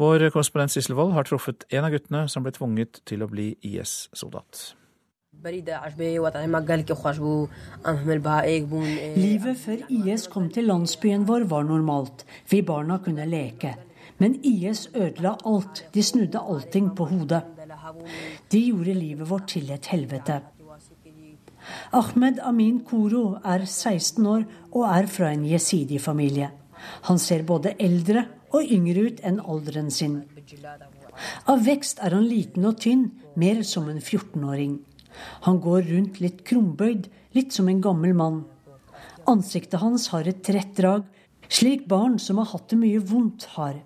Vår korrespondent Sissel Wold har truffet en av guttene som ble tvunget til å bli IS-soldat. Livet før IS kom til landsbyen vår var normalt. Vi barna kunne leke. Men IS ødela alt. De snudde allting på hodet. De gjorde livet vårt til et helvete. Ahmed Amin Koro er 16 år og er fra en jesidi-familie. Han ser både eldre og yngre ut enn alderen sin. Av vekst er han liten og tynn, mer som en 14-åring. Han går rundt litt krumbøyd, litt som en gammel mann. Ansiktet hans har et trett drag, slik barn som har hatt det mye vondt, har.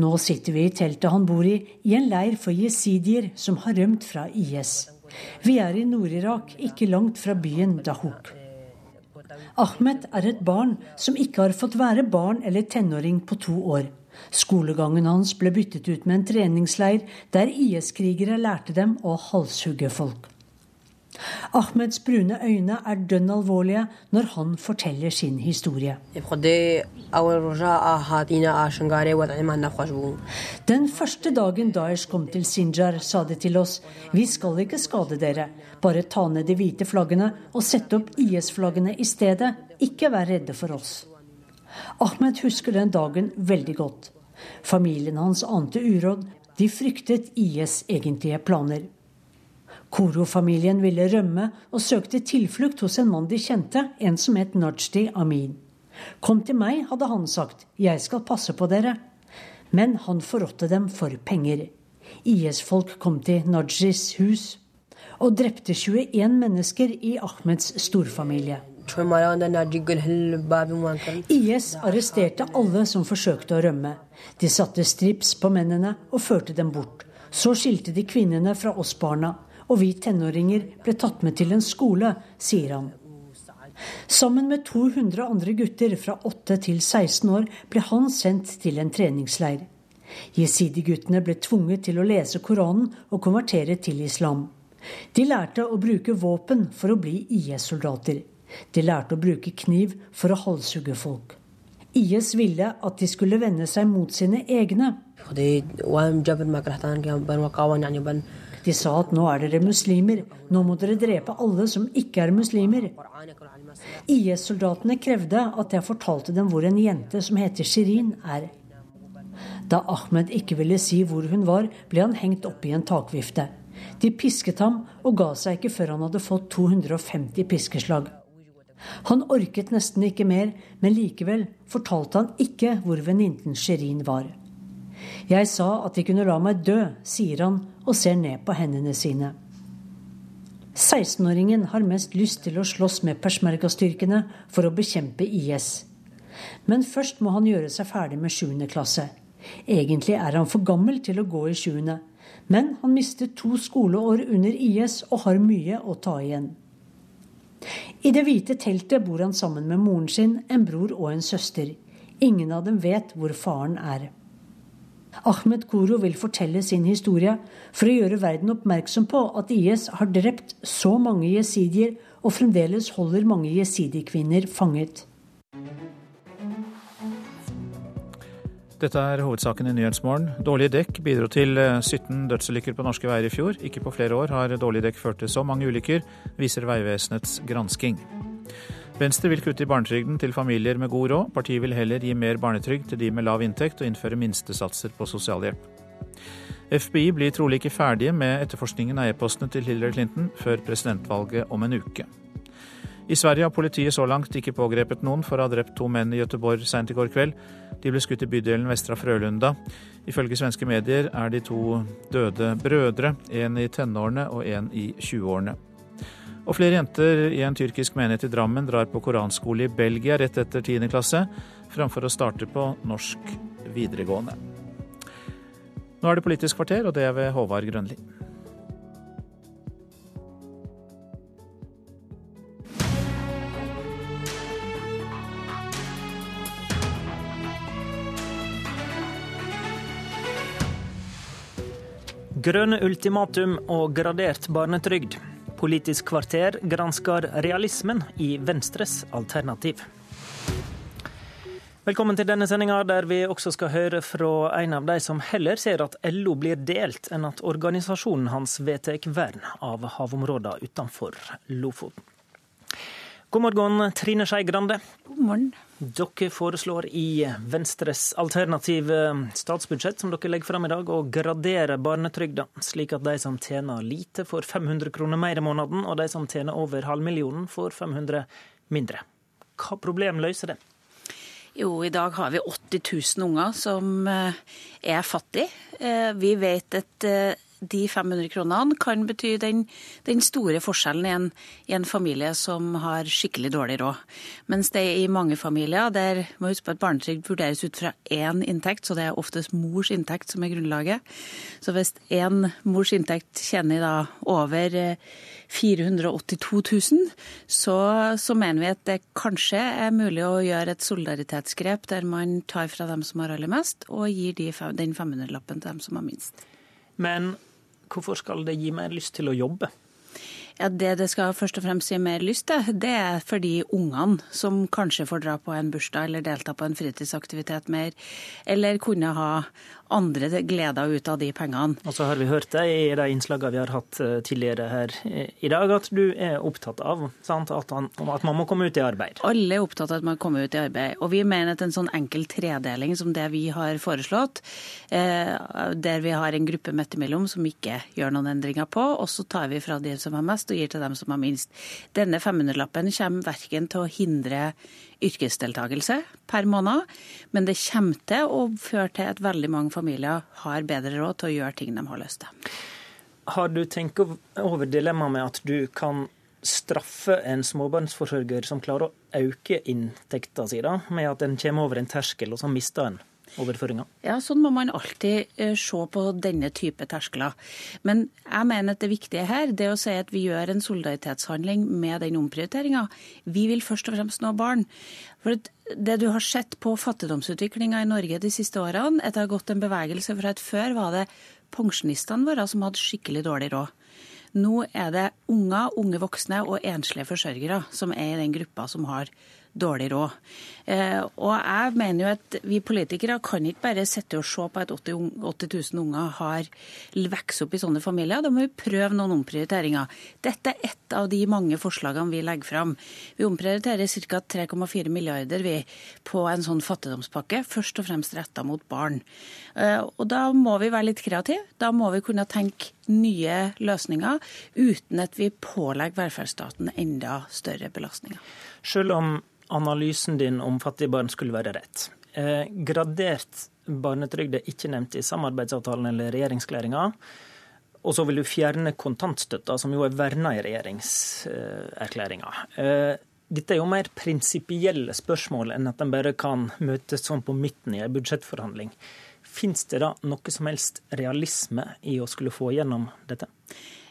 Nå sitter vi i teltet han bor i, i en leir for jesidier som har rømt fra IS. Vi er i Nord-Irak, ikke langt fra byen Dahuk. Ahmed er et barn som ikke har fått være barn eller tenåring på to år. Skolegangen hans ble byttet ut med en treningsleir der IS-krigere lærte dem å halshugge folk. Ahmeds brune øyne er dønn alvorlige når han forteller sin historie. Den første dagen Daesh kom til Sinjar, sa de til oss vi skal ikke skade dere, bare ta ned de hvite flaggene og sette opp IS-flaggene i stedet, ikke vær redde for oss. Ahmed husker den dagen veldig godt. Familien hans ante uråd, de fryktet IS' egentlige planer. Koro-familien ville rømme og søkte tilflukt hos en mann de kjente, en som het Najdi Amin. Kom til meg, hadde han sagt, jeg skal passe på dere. Men han forrådte dem for penger. IS-folk kom til Najis hus og drepte 21 mennesker i Ahmeds storfamilie. IS arresterte alle som forsøkte å rømme. De satte strips på mennene og førte dem bort. Så skilte de kvinnene fra oss barna og vi tenåringer ble tatt med til en skole, sier han. Sammen med 200 andre gutter fra 8 til 16 år ble han sendt til en treningsleir. Jesidi-guttene ble tvunget til å lese Koranen og konvertere til islam. De lærte å bruke våpen for å bli IS-soldater. De lærte å bruke kniv for å halshugge folk. IS ville at de skulle vende seg mot sine egne. De sa at nå er dere muslimer, nå må dere drepe alle som ikke er muslimer. IS-soldatene krevde at jeg fortalte dem hvor en jente som heter Shirin, er. Da Ahmed ikke ville si hvor hun var, ble han hengt opp i en takvifte. De pisket ham og ga seg ikke før han hadde fått 250 piskeslag. Han orket nesten ikke mer, men likevel fortalte han ikke hvor venninnen Shirin var. Jeg sa at de kunne la meg dø, sier han og ser ned på hendene sine. 16-åringen har mest lyst til å slåss med persmerga-styrkene for å bekjempe IS. Men først må han gjøre seg ferdig med 7. klasse. Egentlig er han for gammel til å gå i 7. Men han mistet to skoleår under IS og har mye å ta igjen. I det hvite teltet bor han sammen med moren sin, en bror og en søster. Ingen av dem vet hvor faren er. Ahmed Koro vil fortelle sin historie for å gjøre verden oppmerksom på at IS har drept så mange jesidier og fremdeles holder mange jesidi-kvinner fanget. Dette er hovedsaken i Nyhetsmorgen. Dårlige dekk bidro til 17 eh, dødsulykker på norske veier i fjor. Ikke på flere år har dårlige dekk ført til så mange ulykker, viser Vegvesenets gransking. Venstre vil kutte i barnetrygden til familier med god råd. Partiet vil heller gi mer barnetrygd til de med lav inntekt og innføre minstesatser på sosialhjelp. FBI blir trolig ikke ferdige med etterforskningen av e-postene til Hillary Clinton før presidentvalget om en uke. I Sverige har politiet så langt ikke pågrepet noen for å ha drept to menn i Göteborg seint i går kveld. De ble skutt i bydelen Vestra Frølunda. Ifølge svenske medier er de to døde brødre, en i tenårene og en i 20-årene. Og flere jenter i en tyrkisk menighet i Drammen drar på koranskole i Belgia rett etter 10. klasse, framfor å starte på norsk videregående. Nå er det Politisk kvarter, og det er ved Håvard Grønli. Grønne ultimatum og gradert barnetrygd. Politisk kvarter gransker realismen i Venstres alternativ. Velkommen til denne sendinga, der vi også skal høre fra en av de som heller ser at LO blir delt, enn at organisasjonen hans vedtar vern av havområdene utenfor Lofoten. God morgen, Trine Skei Grande. God morgen. Dere foreslår i Venstres alternative statsbudsjett som dere legger frem i dag, å gradere barnetrygda, slik at de som tjener lite, får 500 kroner mer i måneden, og de som tjener over halvmillionen, får 500 mindre. Hva problem løser det? Jo, i dag har vi 80 000 unger som eh, er fattige. Eh, vi vet at eh, de 500 kronene kan bety den, den store forskjellen i en, i en, familie som har skikkelig dårlig råd. Mens det i mange familier der må huske på at barnetrygd vurderes ut fra én inntekt, så det er oftest mors inntekt som er grunnlaget. Så hvis én mors inntekt tjener da over 482 000, så, så mener vi at det kanskje er mulig å gjøre et solidaritetsgrep der man tar fra dem som har aller mest, og gir de, den 500-lappen til dem som har minst. Men hvorfor skal det gi meg lyst til å jobbe? Ja, Det det skal først og fremst gi mer lyst til, det er for de ungene som kanskje får dra på en bursdag eller delta på en fritidsaktivitet mer, eller kunne ha andre gleder ut av de pengene. Og så har vi hørt det i de innslagene vi har hatt eh, tidligere her i dag, at du er opptatt av sant, at, han, at, man må komme ut i arbeid. Alle er opptatt av at man kommer ut i arbeid. Og vi mener at en sånn enkel tredeling som det vi har foreslått, eh, der vi har en gruppe midt imellom som ikke gjør noen endringer på, og så tar vi fra de som har mest og gir til dem som har minst. Denne 500-lappen kommer verken til å hindre yrkesdeltakelse per måned, men det kommer til å føre til at veldig mange familier har bedre råd til å gjøre ting de har lyst til. Har du tenkt over dilemmaet med at du kan straffe en småbarnsforsørger som klarer å øke inntekta si, med at en kommer over en terskel, og så mister en? Overføringer? Ja, sånn må man alltid eh, se på denne type terskler. Men jeg mener at det viktige her det å si at vi gjør en solidaritetshandling med den omprioriteringa. Vi vil først og fremst nå barn. For det du har sett på fattigdomsutviklinga i Norge de siste årene, at det har gått en bevegelse fra at før var det pensjonistene våre som hadde skikkelig dårlig råd. Nå er det unger, unge voksne og enslige forsørgere som er i den gruppa som har dårlig råd. Eh, og jeg mener jo at vi politikere kan ikke bare sitte og se på at 80, 80 000 unger har vokst opp i sånne familier. Da må vi prøve noen omprioriteringer. Dette er ett av de mange forslagene vi legger fram. Vi omprioriterer ca. 3,4 milliarder vi på en sånn fattigdomspakke, først og fremst retta mot barn. Eh, og da må vi være litt kreative. Da må vi kunne tenke nye løsninger uten at vi pålegger velferdsstaten enda større belastninger. Selv om analysen din om fattige barn skulle være rett. Eh, gradert barnetrygd er ikke nevnt i samarbeidsavtalen eller regjeringsklæringa. Og så vil du fjerne kontantstøtta, som jo er verna i regjeringserklæringa. Eh, dette er jo mer prinsipielle spørsmål enn at en bare kan møtes sånn på midten i en budsjettforhandling. Fins det da noe som helst realisme i å skulle få gjennom dette?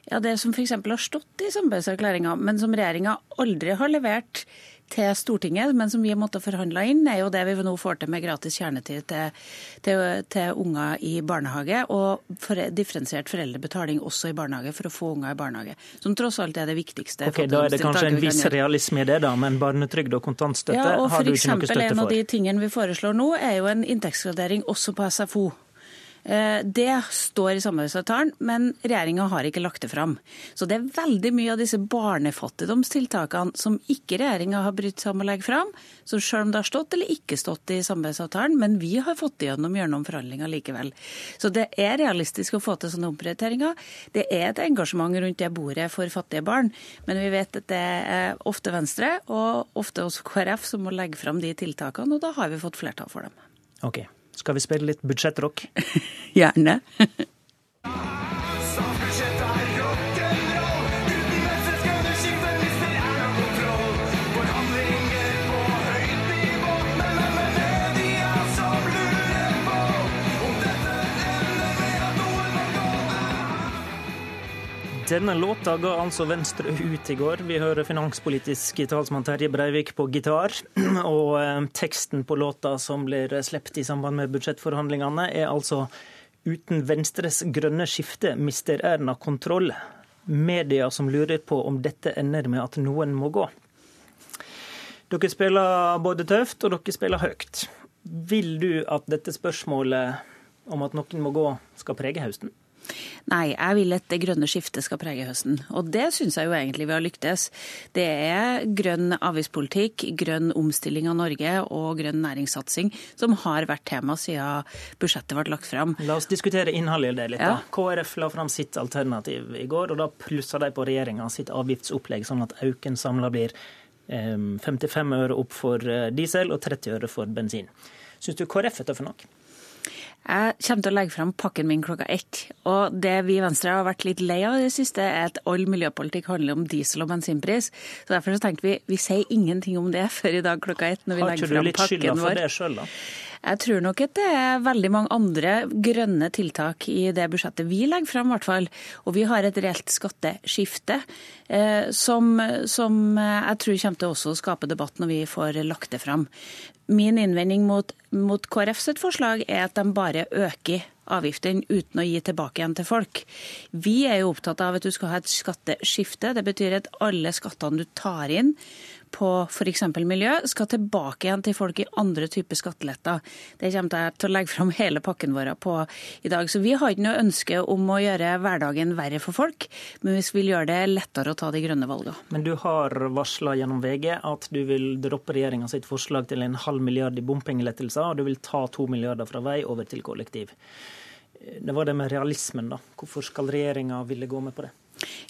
Ja, Det som f.eks. har stått i samarbeidserklæringa, men som regjeringa aldri har levert til Stortinget, men som vi har måttet forhandle inn, er jo det vi nå får til med gratis kjernetid til, til, til unger i barnehage, og for, differensiert foreldrebetaling også i barnehage for å få unger i barnehage. Som tross alt er det viktigste. Ok, Da er det kanskje en viss realisme i det, da, men barnetrygd og kontantstøtte ja, og har du ikke noe støtte for? En av de tingene vi foreslår nå, er jo en inntektsgradering også på SFO. Eh, det står i samarbeidsavtalen, men regjeringa har ikke lagt det fram. Så det er veldig mye av disse barnefattigdomstiltakene som ikke regjeringa har brydd seg om å legge fram, så selv om det har stått eller ikke stått i samarbeidsavtalen, men vi har fått igjennom gjennom forhandlinger likevel. Så det er realistisk å få til sånne omprioriteringer. Det er et engasjement rundt det bordet for fattige barn, men vi vet at det er ofte Venstre og ofte også KrF som må legge fram de tiltakene, og da har vi fått flertall for dem. Okay. Skal vi spille litt budsjettrock? Gjerne. Denne låta ga altså Venstre ut i går. Vi hører finanspolitisk talsmann Terje Breivik på gitar. Og eh, teksten på låta som blir sluppet i samband med budsjettforhandlingene, er altså Uten Venstres grønne skifte mister Erna kontroll. Media som lurer på om dette ender med at noen må gå. Dere spiller både tøft og dere spiller høyt. Vil du at dette spørsmålet om at noen må gå, skal prege høsten? Nei, jeg vil at det grønne skiftet skal prege høsten. Og det syns jeg jo egentlig vi har lyktes. Det er grønn avgiftspolitikk, grønn omstilling av Norge og grønn næringssatsing som har vært tema siden budsjettet ble lagt fram. La oss diskutere innholdet i det litt. Ja. da. KrF la fram sitt alternativ i går, og da plussa de på regjeringa sitt avgiftsopplegg, sånn at auken samla blir 55 øre opp for diesel og 30 øre for bensin. Syns du KrF er tøffe nok? Jeg kommer til å legge fram pakken min klokka ett. Og det vi i Venstre har vært litt lei av i det siste, er at all miljøpolitikk handler om diesel- og bensinpris. Så Derfor så tenkte vi vi sier ingenting om det før i dag klokka ett. når vi Har legger ikke du litt skylda for vår. det sjøl, da? Jeg tror nok at det er veldig mange andre grønne tiltak i det budsjettet vi legger fram, i hvert fall. Og vi har et reelt skatteskifte eh, som, som jeg tror kommer til å skape debatt når vi får lagt det fram. Min innvending mot, mot KrF sitt forslag er at de bare øker avgiftene uten å gi tilbake igjen til folk. Vi er jo opptatt av at du skal ha et skatteskifte. Det betyr at alle skattene du tar inn på f.eks. miljø, skal tilbake igjen til folk i andre typer skatteletter. Det kommer jeg til å legge fram hele pakken vår på i dag. Så vi har ikke noe ønske om å gjøre hverdagen verre for folk, men vi vil gjøre det lettere å ta de grønne valgene. Men du har varsla gjennom VG at du vil droppe regjeringa sitt forslag til en halv milliard i bompengelettelser, og du vil ta to milliarder fra vei over til kollektiv. Det var det med realismen, da. Hvorfor skal regjeringa ville gå med på det?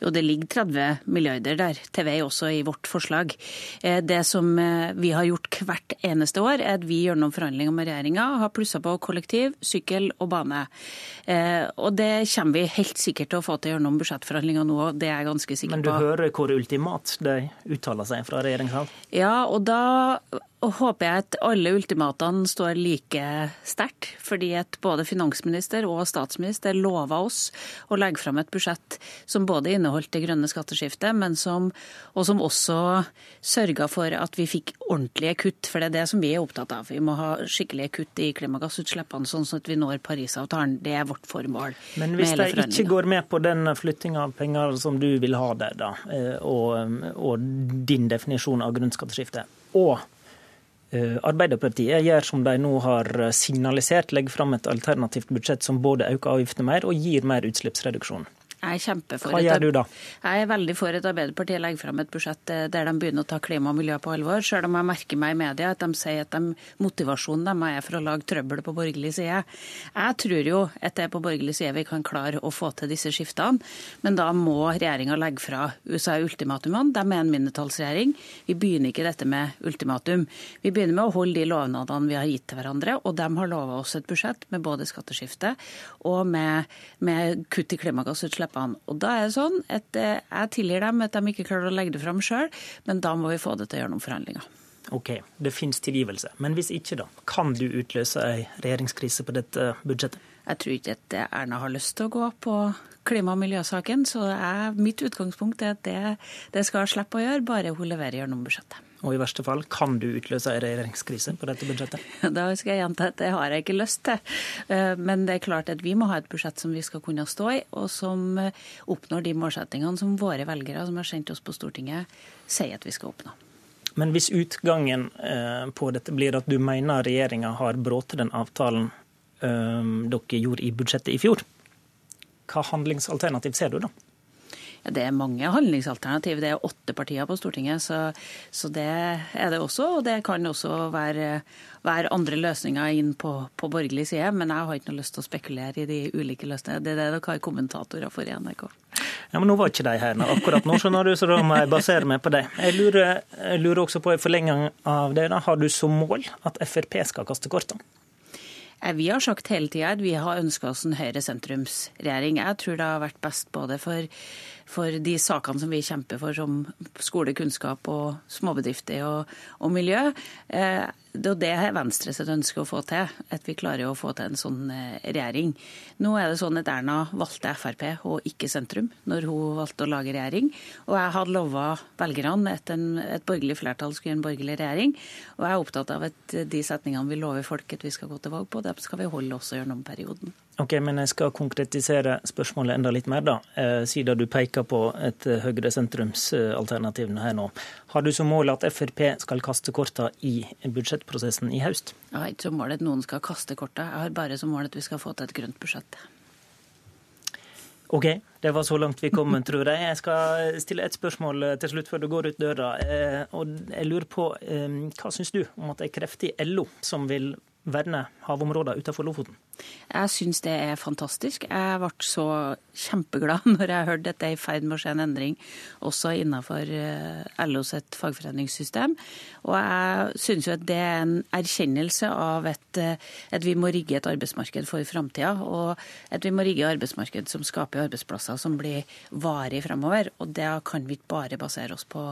Jo, det ligger 30 milliarder der til vei også i vårt forslag. Eh, Det som eh, vi har gjort hvert eneste år, er at vi gjennom forhandlinger med regjeringa har plussa på kollektiv, sykkel og bane. Eh, Og det kommer vi helt sikkert til å få til gjennom budsjettforhandlinger nå, det er jeg ganske sikker på. Men du hører hvor ultimat de uttaler seg fra regjeringshold? Ja, og da håper jeg at alle ultimatene står like sterkt. Fordi at både finansminister og statsminister lova oss å legge fram et budsjett som både inneholdt det grønne skatteskiftet, men som, og som også sørga for at vi fikk ordentlige kutt. For det er det som vi er opptatt av. Vi må ha skikkelige kutt i klimagassutslippene, sånn at vi når Parisavtalen. Det er vårt formål. Men hvis de ikke går med på den flyttinga av penger som du vil ha der, da, eh, og, og din definisjon av grønt skatteskifte, og Arbeiderpartiet gjør som de nå har signalisert, legger fram et alternativt budsjett som både øker avgiftene mer og gir mer utslippsreduksjon. Jeg er Hva gjør du da? Jeg er veldig for at Arbeiderpartiet legger fram et budsjett eh, der de begynner å ta klima og miljø på alvor, selv om jeg merker meg i media at de sier at de, motivasjonen deres er for å lage trøbbel på borgerlig side. Jeg tror jo at det er på borgerlig side vi kan klare å få til disse skiftene, men da må regjeringa legge fra USA ultimatumene. De er en mindretallsregjering. Vi begynner ikke dette med ultimatum. Vi begynner med å holde de lovnadene vi har gitt til hverandre, og de har lova oss et budsjett med både skatteskifte og med, med kutt i klimagassutslippene. Og da er det sånn at eh, jeg tilgir dem at de ikke klarer å legge det fram sjøl, men da må vi få det til gjennom forhandlinger. OK, det finnes tilgivelse. Men hvis ikke, da? Kan du utløse ei regjeringskrise på dette budsjettet? Jeg tror ikke at Erna har lyst til å gå på klima- og miljøsaken, så jeg, mitt utgangspunkt er at det, det skal hun slippe å gjøre, bare hun leverer gjennom budsjettet. Og i verste fall, kan du utløse en regjeringskrise på dette budsjettet? Da skal jeg gjenta at det har jeg ikke lyst til. Eh, Men det er klart at vi må ha et budsjett som vi skal kunne stå i, og som eh, oppnår de målsettingene som våre velgere som har sendt oss på Stortinget, sier at vi skal oppnå. Men hvis utgangen eh, på dette blir at du mener regjeringa har brutt den avtalen dere gjorde i budsjettet i fjor, hva handlingsalternativ ser du da? Det er mange handlingsalternativ. Det er åtte partier på Stortinget, så, så det er det også. Og det kan også være, være andre løsninger inn på, på borgerlig side, men jeg har ikke noe lyst til å spekulere i de ulike løsningene. Det er det dere har kommentatorer for i NRK. Ja, men Nå var ikke de her nå, akkurat nå, skjønner du, så da må jeg basere meg på dem. Jeg lurer, jeg lurer også på i forlenging av det, da, har du som mål at Frp skal kaste kortene? Eh, Vi har sagt hele tida at vi har ønska oss en høyre-sentrumsregjering. Jeg tror det har vært best både for, for de sakene som vi kjemper for, som skole, kunnskap og småbedrifter og, og miljø. Eh, Det er det Venstre sitt ønske å få til, at vi klarer å få til en sånn eh, regjering. Nå er det sånn at Erna valgte Frp og ikke sentrum når hun valgte å lage regjering. Og jeg hadde lova velgerne at en, et borgerlig flertall skulle gjøre en borgerlig regjering. Og jeg er opptatt av at de setningene vi lover folk at vi skal gå til valg på, det skal vi holde også gjennom perioden. Ok, men jeg skal konkretisere spørsmålet enda litt mer, da. Eh, siden du peker på et eh, høyre-sentrumsalternativ her nå. Har du som mål at Frp skal kaste korta i budsjettprosessen i høst? Jeg har ikke som mål at noen skal kaste korta, jeg har bare som mål at vi skal få til et grønt budsjett. Ok, det var så langt vi kom, tror jeg. Jeg skal stille et spørsmål til slutt før du går ut døra. Eh, Og jeg lurer på, eh, Hva syns du om at det er kreftig LO som vil verne havområder utenfor Lofoten? Jeg syns det er fantastisk. Jeg ble så kjempeglad når jeg hørte at det er i ferd med å skje en endring også innenfor eh, LO sitt fagforeningssystem. Og jeg syns jo at det er en erkjennelse av at, eh, at vi må rigge et arbeidsmarked for framtida. Og at vi må rigge arbeidsmarked som skaper arbeidsplasser som blir varig fremover. Og det kan vi ikke bare basere oss på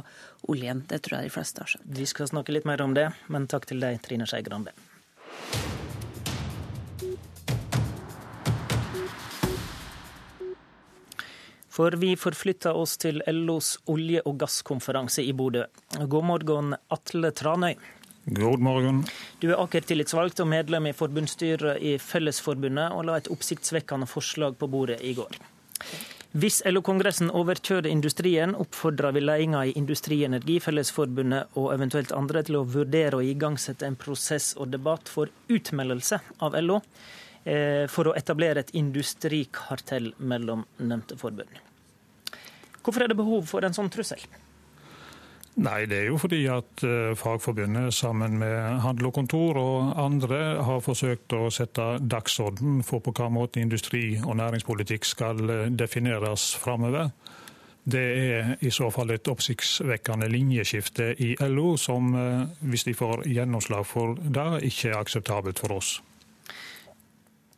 oljen. Det tror jeg de fleste har skjønt. Vi skal snakke litt mer om det, men takk til deg, Trine Skei Grande. For vi forflytter oss til LOs olje- og gasskonferanse i Bodø. God morgen, Atle Tranøy. God morgen. Du er Aker-tillitsvalgt og medlem i forbundsstyret i Fellesforbundet, og la et oppsiktsvekkende forslag på bordet i går. Hvis LO-kongressen overkjører industrien, oppfordrer vi ledelsen i Industri Energi, Fellesforbundet og eventuelt andre til å vurdere å igangsette en prosess og debatt for utmeldelse av LO eh, for å etablere et industrikartell mellom nevnte forbund. Hvorfor er det behov for en sånn trussel? Nei, det er jo fordi at uh, Fagforbundet sammen med Handel og Kontor og andre har forsøkt å sette dagsorden for på hva måte industri- og næringspolitikk skal uh, defineres framover. Det er i så fall et oppsiktsvekkende linjeskifte i LO, som uh, hvis de får gjennomslag for det, ikke er akseptabelt for oss.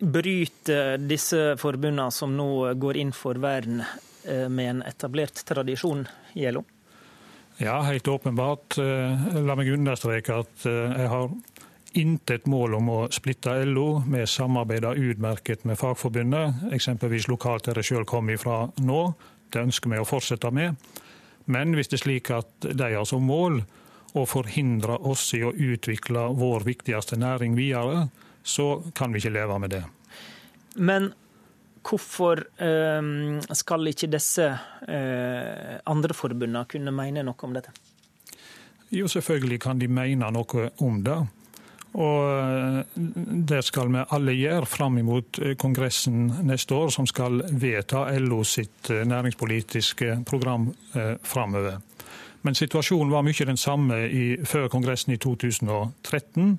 Bryter disse forbundene som nå går inn for vern med en etablert tradisjon i LO? Ja, helt åpenbart. Eh, la meg understreke at eh, jeg har intet mål om å splitte LO. Vi samarbeider utmerket med Fagforbundet, eksempelvis lokalt der jeg selv kom ifra nå. Det ønsker vi å fortsette med. Men hvis det er slik at de har som mål å forhindre oss i å utvikle vår viktigste næring videre, så kan vi ikke leve med det. Men Hvorfor ehm, skal ikke disse eh, andre forbundene kunne mene noe om dette? Jo, selvfølgelig kan de mene noe om det. Og eh, det skal vi alle gjøre fram mot eh, Kongressen neste år, som skal vedta LO sitt næringspolitiske program framover. Men situasjonen var mye den samme i, før Kongressen i 2013.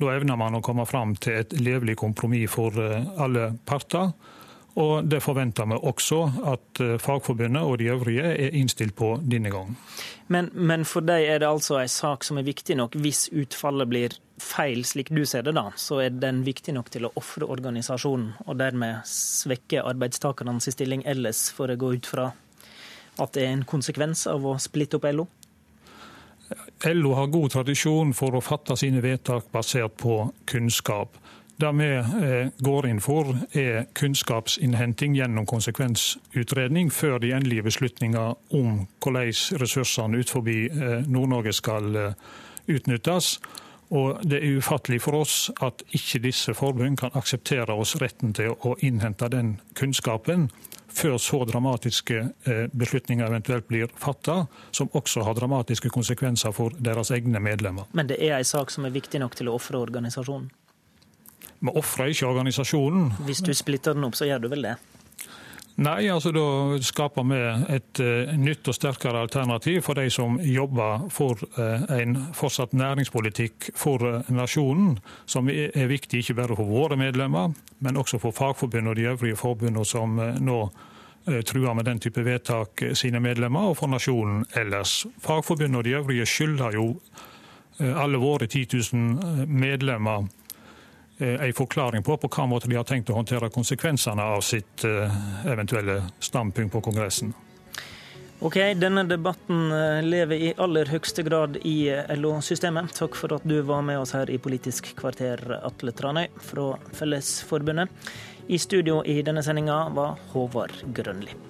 Da evna man å komme fram til et levelig kompromiss for alle parter. Og Det forventer vi også at eh, Fagforbundet og de øvrige er innstilt på denne gangen. Men, men for deg er det altså en sak som er viktig nok. Hvis utfallet blir feil, slik du ser det, da, så er den viktig nok til å ofre organisasjonen og dermed svekke arbeidstakernes stilling ellers, for å gå ut fra at det er en konsekvens av å splitte opp LO? LO har god tradisjon for å fatte sine vedtak basert på kunnskap. Det vi eh, går inn for, er kunnskapsinnhenting gjennom konsekvensutredning før de endelige beslutninger om hvordan ressursene utenfor eh, Nord-Norge skal eh, utnyttes. Og Det er ufattelig for oss at ikke disse forbund kan akseptere oss retten til å innhente den kunnskapen før så dramatiske beslutninger eventuelt blir fatta, som også har dramatiske konsekvenser for deres egne medlemmer. Men det er en sak som er viktig nok til å ofre organisasjonen? Vi ofrer ikke organisasjonen. Hvis du splitter den opp, så gjør du vel det? Nei, altså da skaper vi et uh, nytt og sterkere alternativ for de som jobber for uh, en fortsatt næringspolitikk for uh, nasjonen, som er, er, viktig ikke bare for våre medlemmer, men også for Fagforbundet og de øvrige forbundene som nå truer med den type vedtak sine medlemmer, og for nasjonen ellers. Fagforbundet og de øvrige skylder jo alle våre 10 000 medlemmer Eh, en forklaring på på hva måte de har tenkt å håndtere konsekvensene av sitt eh, eventuelle standpunkt på Kongressen. Ok, Denne debatten eh, lever i aller høyeste grad i LO-systemet. Takk for at du var med oss her i Politisk kvarter, Atle Tranøy fra Fellesforbundet. I studio i denne sendinga var Håvard Grønli.